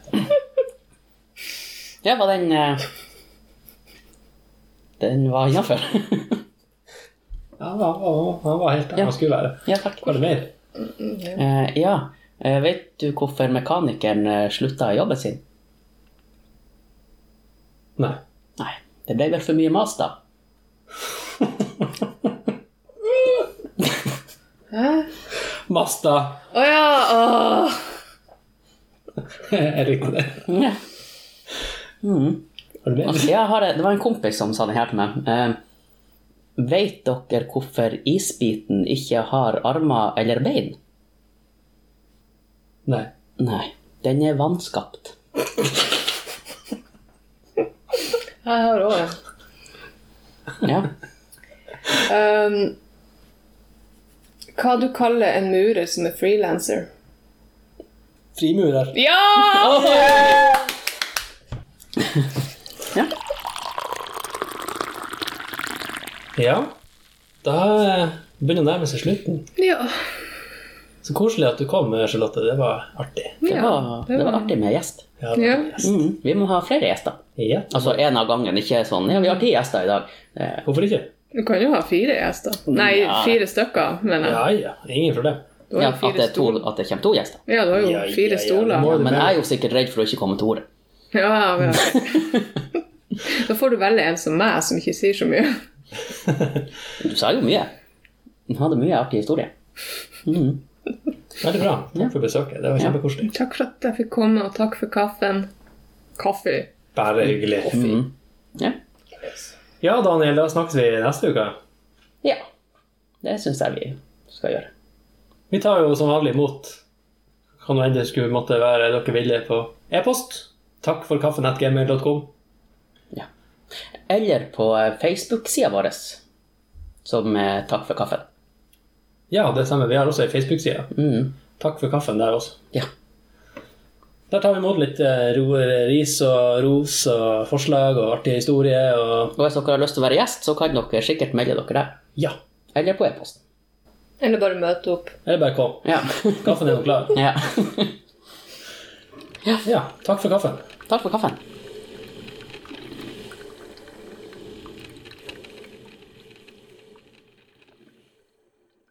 Det var den eh, Den var innafor. Ja, han var, var helt der Ja. han skulle være. ja, takk. Var det mer? Eh, ja. Uh, vet du hvorfor mekanikeren eh, slutta i jobben sin? Nei. Nei, det ble vel for mye mas, da. Hæ? Masta Å ja! Oh. (laughs) Jeg likte det. Ja. Var det? Jeg har, det var en kompis som sa det her til meg. Eh, vet dere hvorfor isbiten ikke har armer eller bein? Nei. Nei, den er vannskapt. Jeg har òg en. Ja. Um, hva du kaller en murer som er frilanser? Frimurer. Ja! (laughs) ja. Ja. Da eh, begynner det å nærme seg slutten. Ja. Så koselig at du kom, Charlotte. Det var artig. Det, Ja, var, det var artig med gjest. Ja, Ja. gjest. Mm, vi må ha flere gjester. ja. Altså én av gangen, ikke sånn Ja, vi har ti gjester i dag. Eh, Hvorfor ikke? Du kan jo ha fire gjester. Nei, Ja. fire stykker, mener jeg. Ja, ja. Ingen problem. Ja, at, det er to, at det kommer to gjester. Ja, du har jo fire ja, stoler. Men jeg er jo sikkert redd for å ikke komme til orde. (laughs) Ja, ja. (laughs) Da får du velge en som meg, som ikke sier så mye. (laughs) Du sa jo mye. Du hadde mye artig historie. Mm. Veldig bra. Takk for besøket. Det var Ja. kjempekoselig. Takk for at jeg fikk komme, og takk for kaffen. Kaffe. Bare hyggelig. Mm. Ja. Ja, Daniel, da snakkes vi neste uke. ja. Det syns jeg vi skal gjøre. Vi tar jo som vanlig imot kan det skulle måtte være dere ville på e-post. Takk for kaffen.gmail.com. Ja. Eller på eh, Facebook-sida vår, som eh, Takk for kaffen. Ja, det stemmer. Vi har også ei Facebook-side. Mm. Takk for kaffen der også. Ja. Der tar vi imot litt eh, ro, ris og ros og forslag og artige historier og Og hvis dere har lyst til å være gjest, så kan dere sikkert melde dere der. ja. Eller på e-posten. Eller bare møte opp. Eller bare kom. Ja. Kaffen er nå klar. (laughs) ja. Ja, takk for kaffen. Takk for kaffen.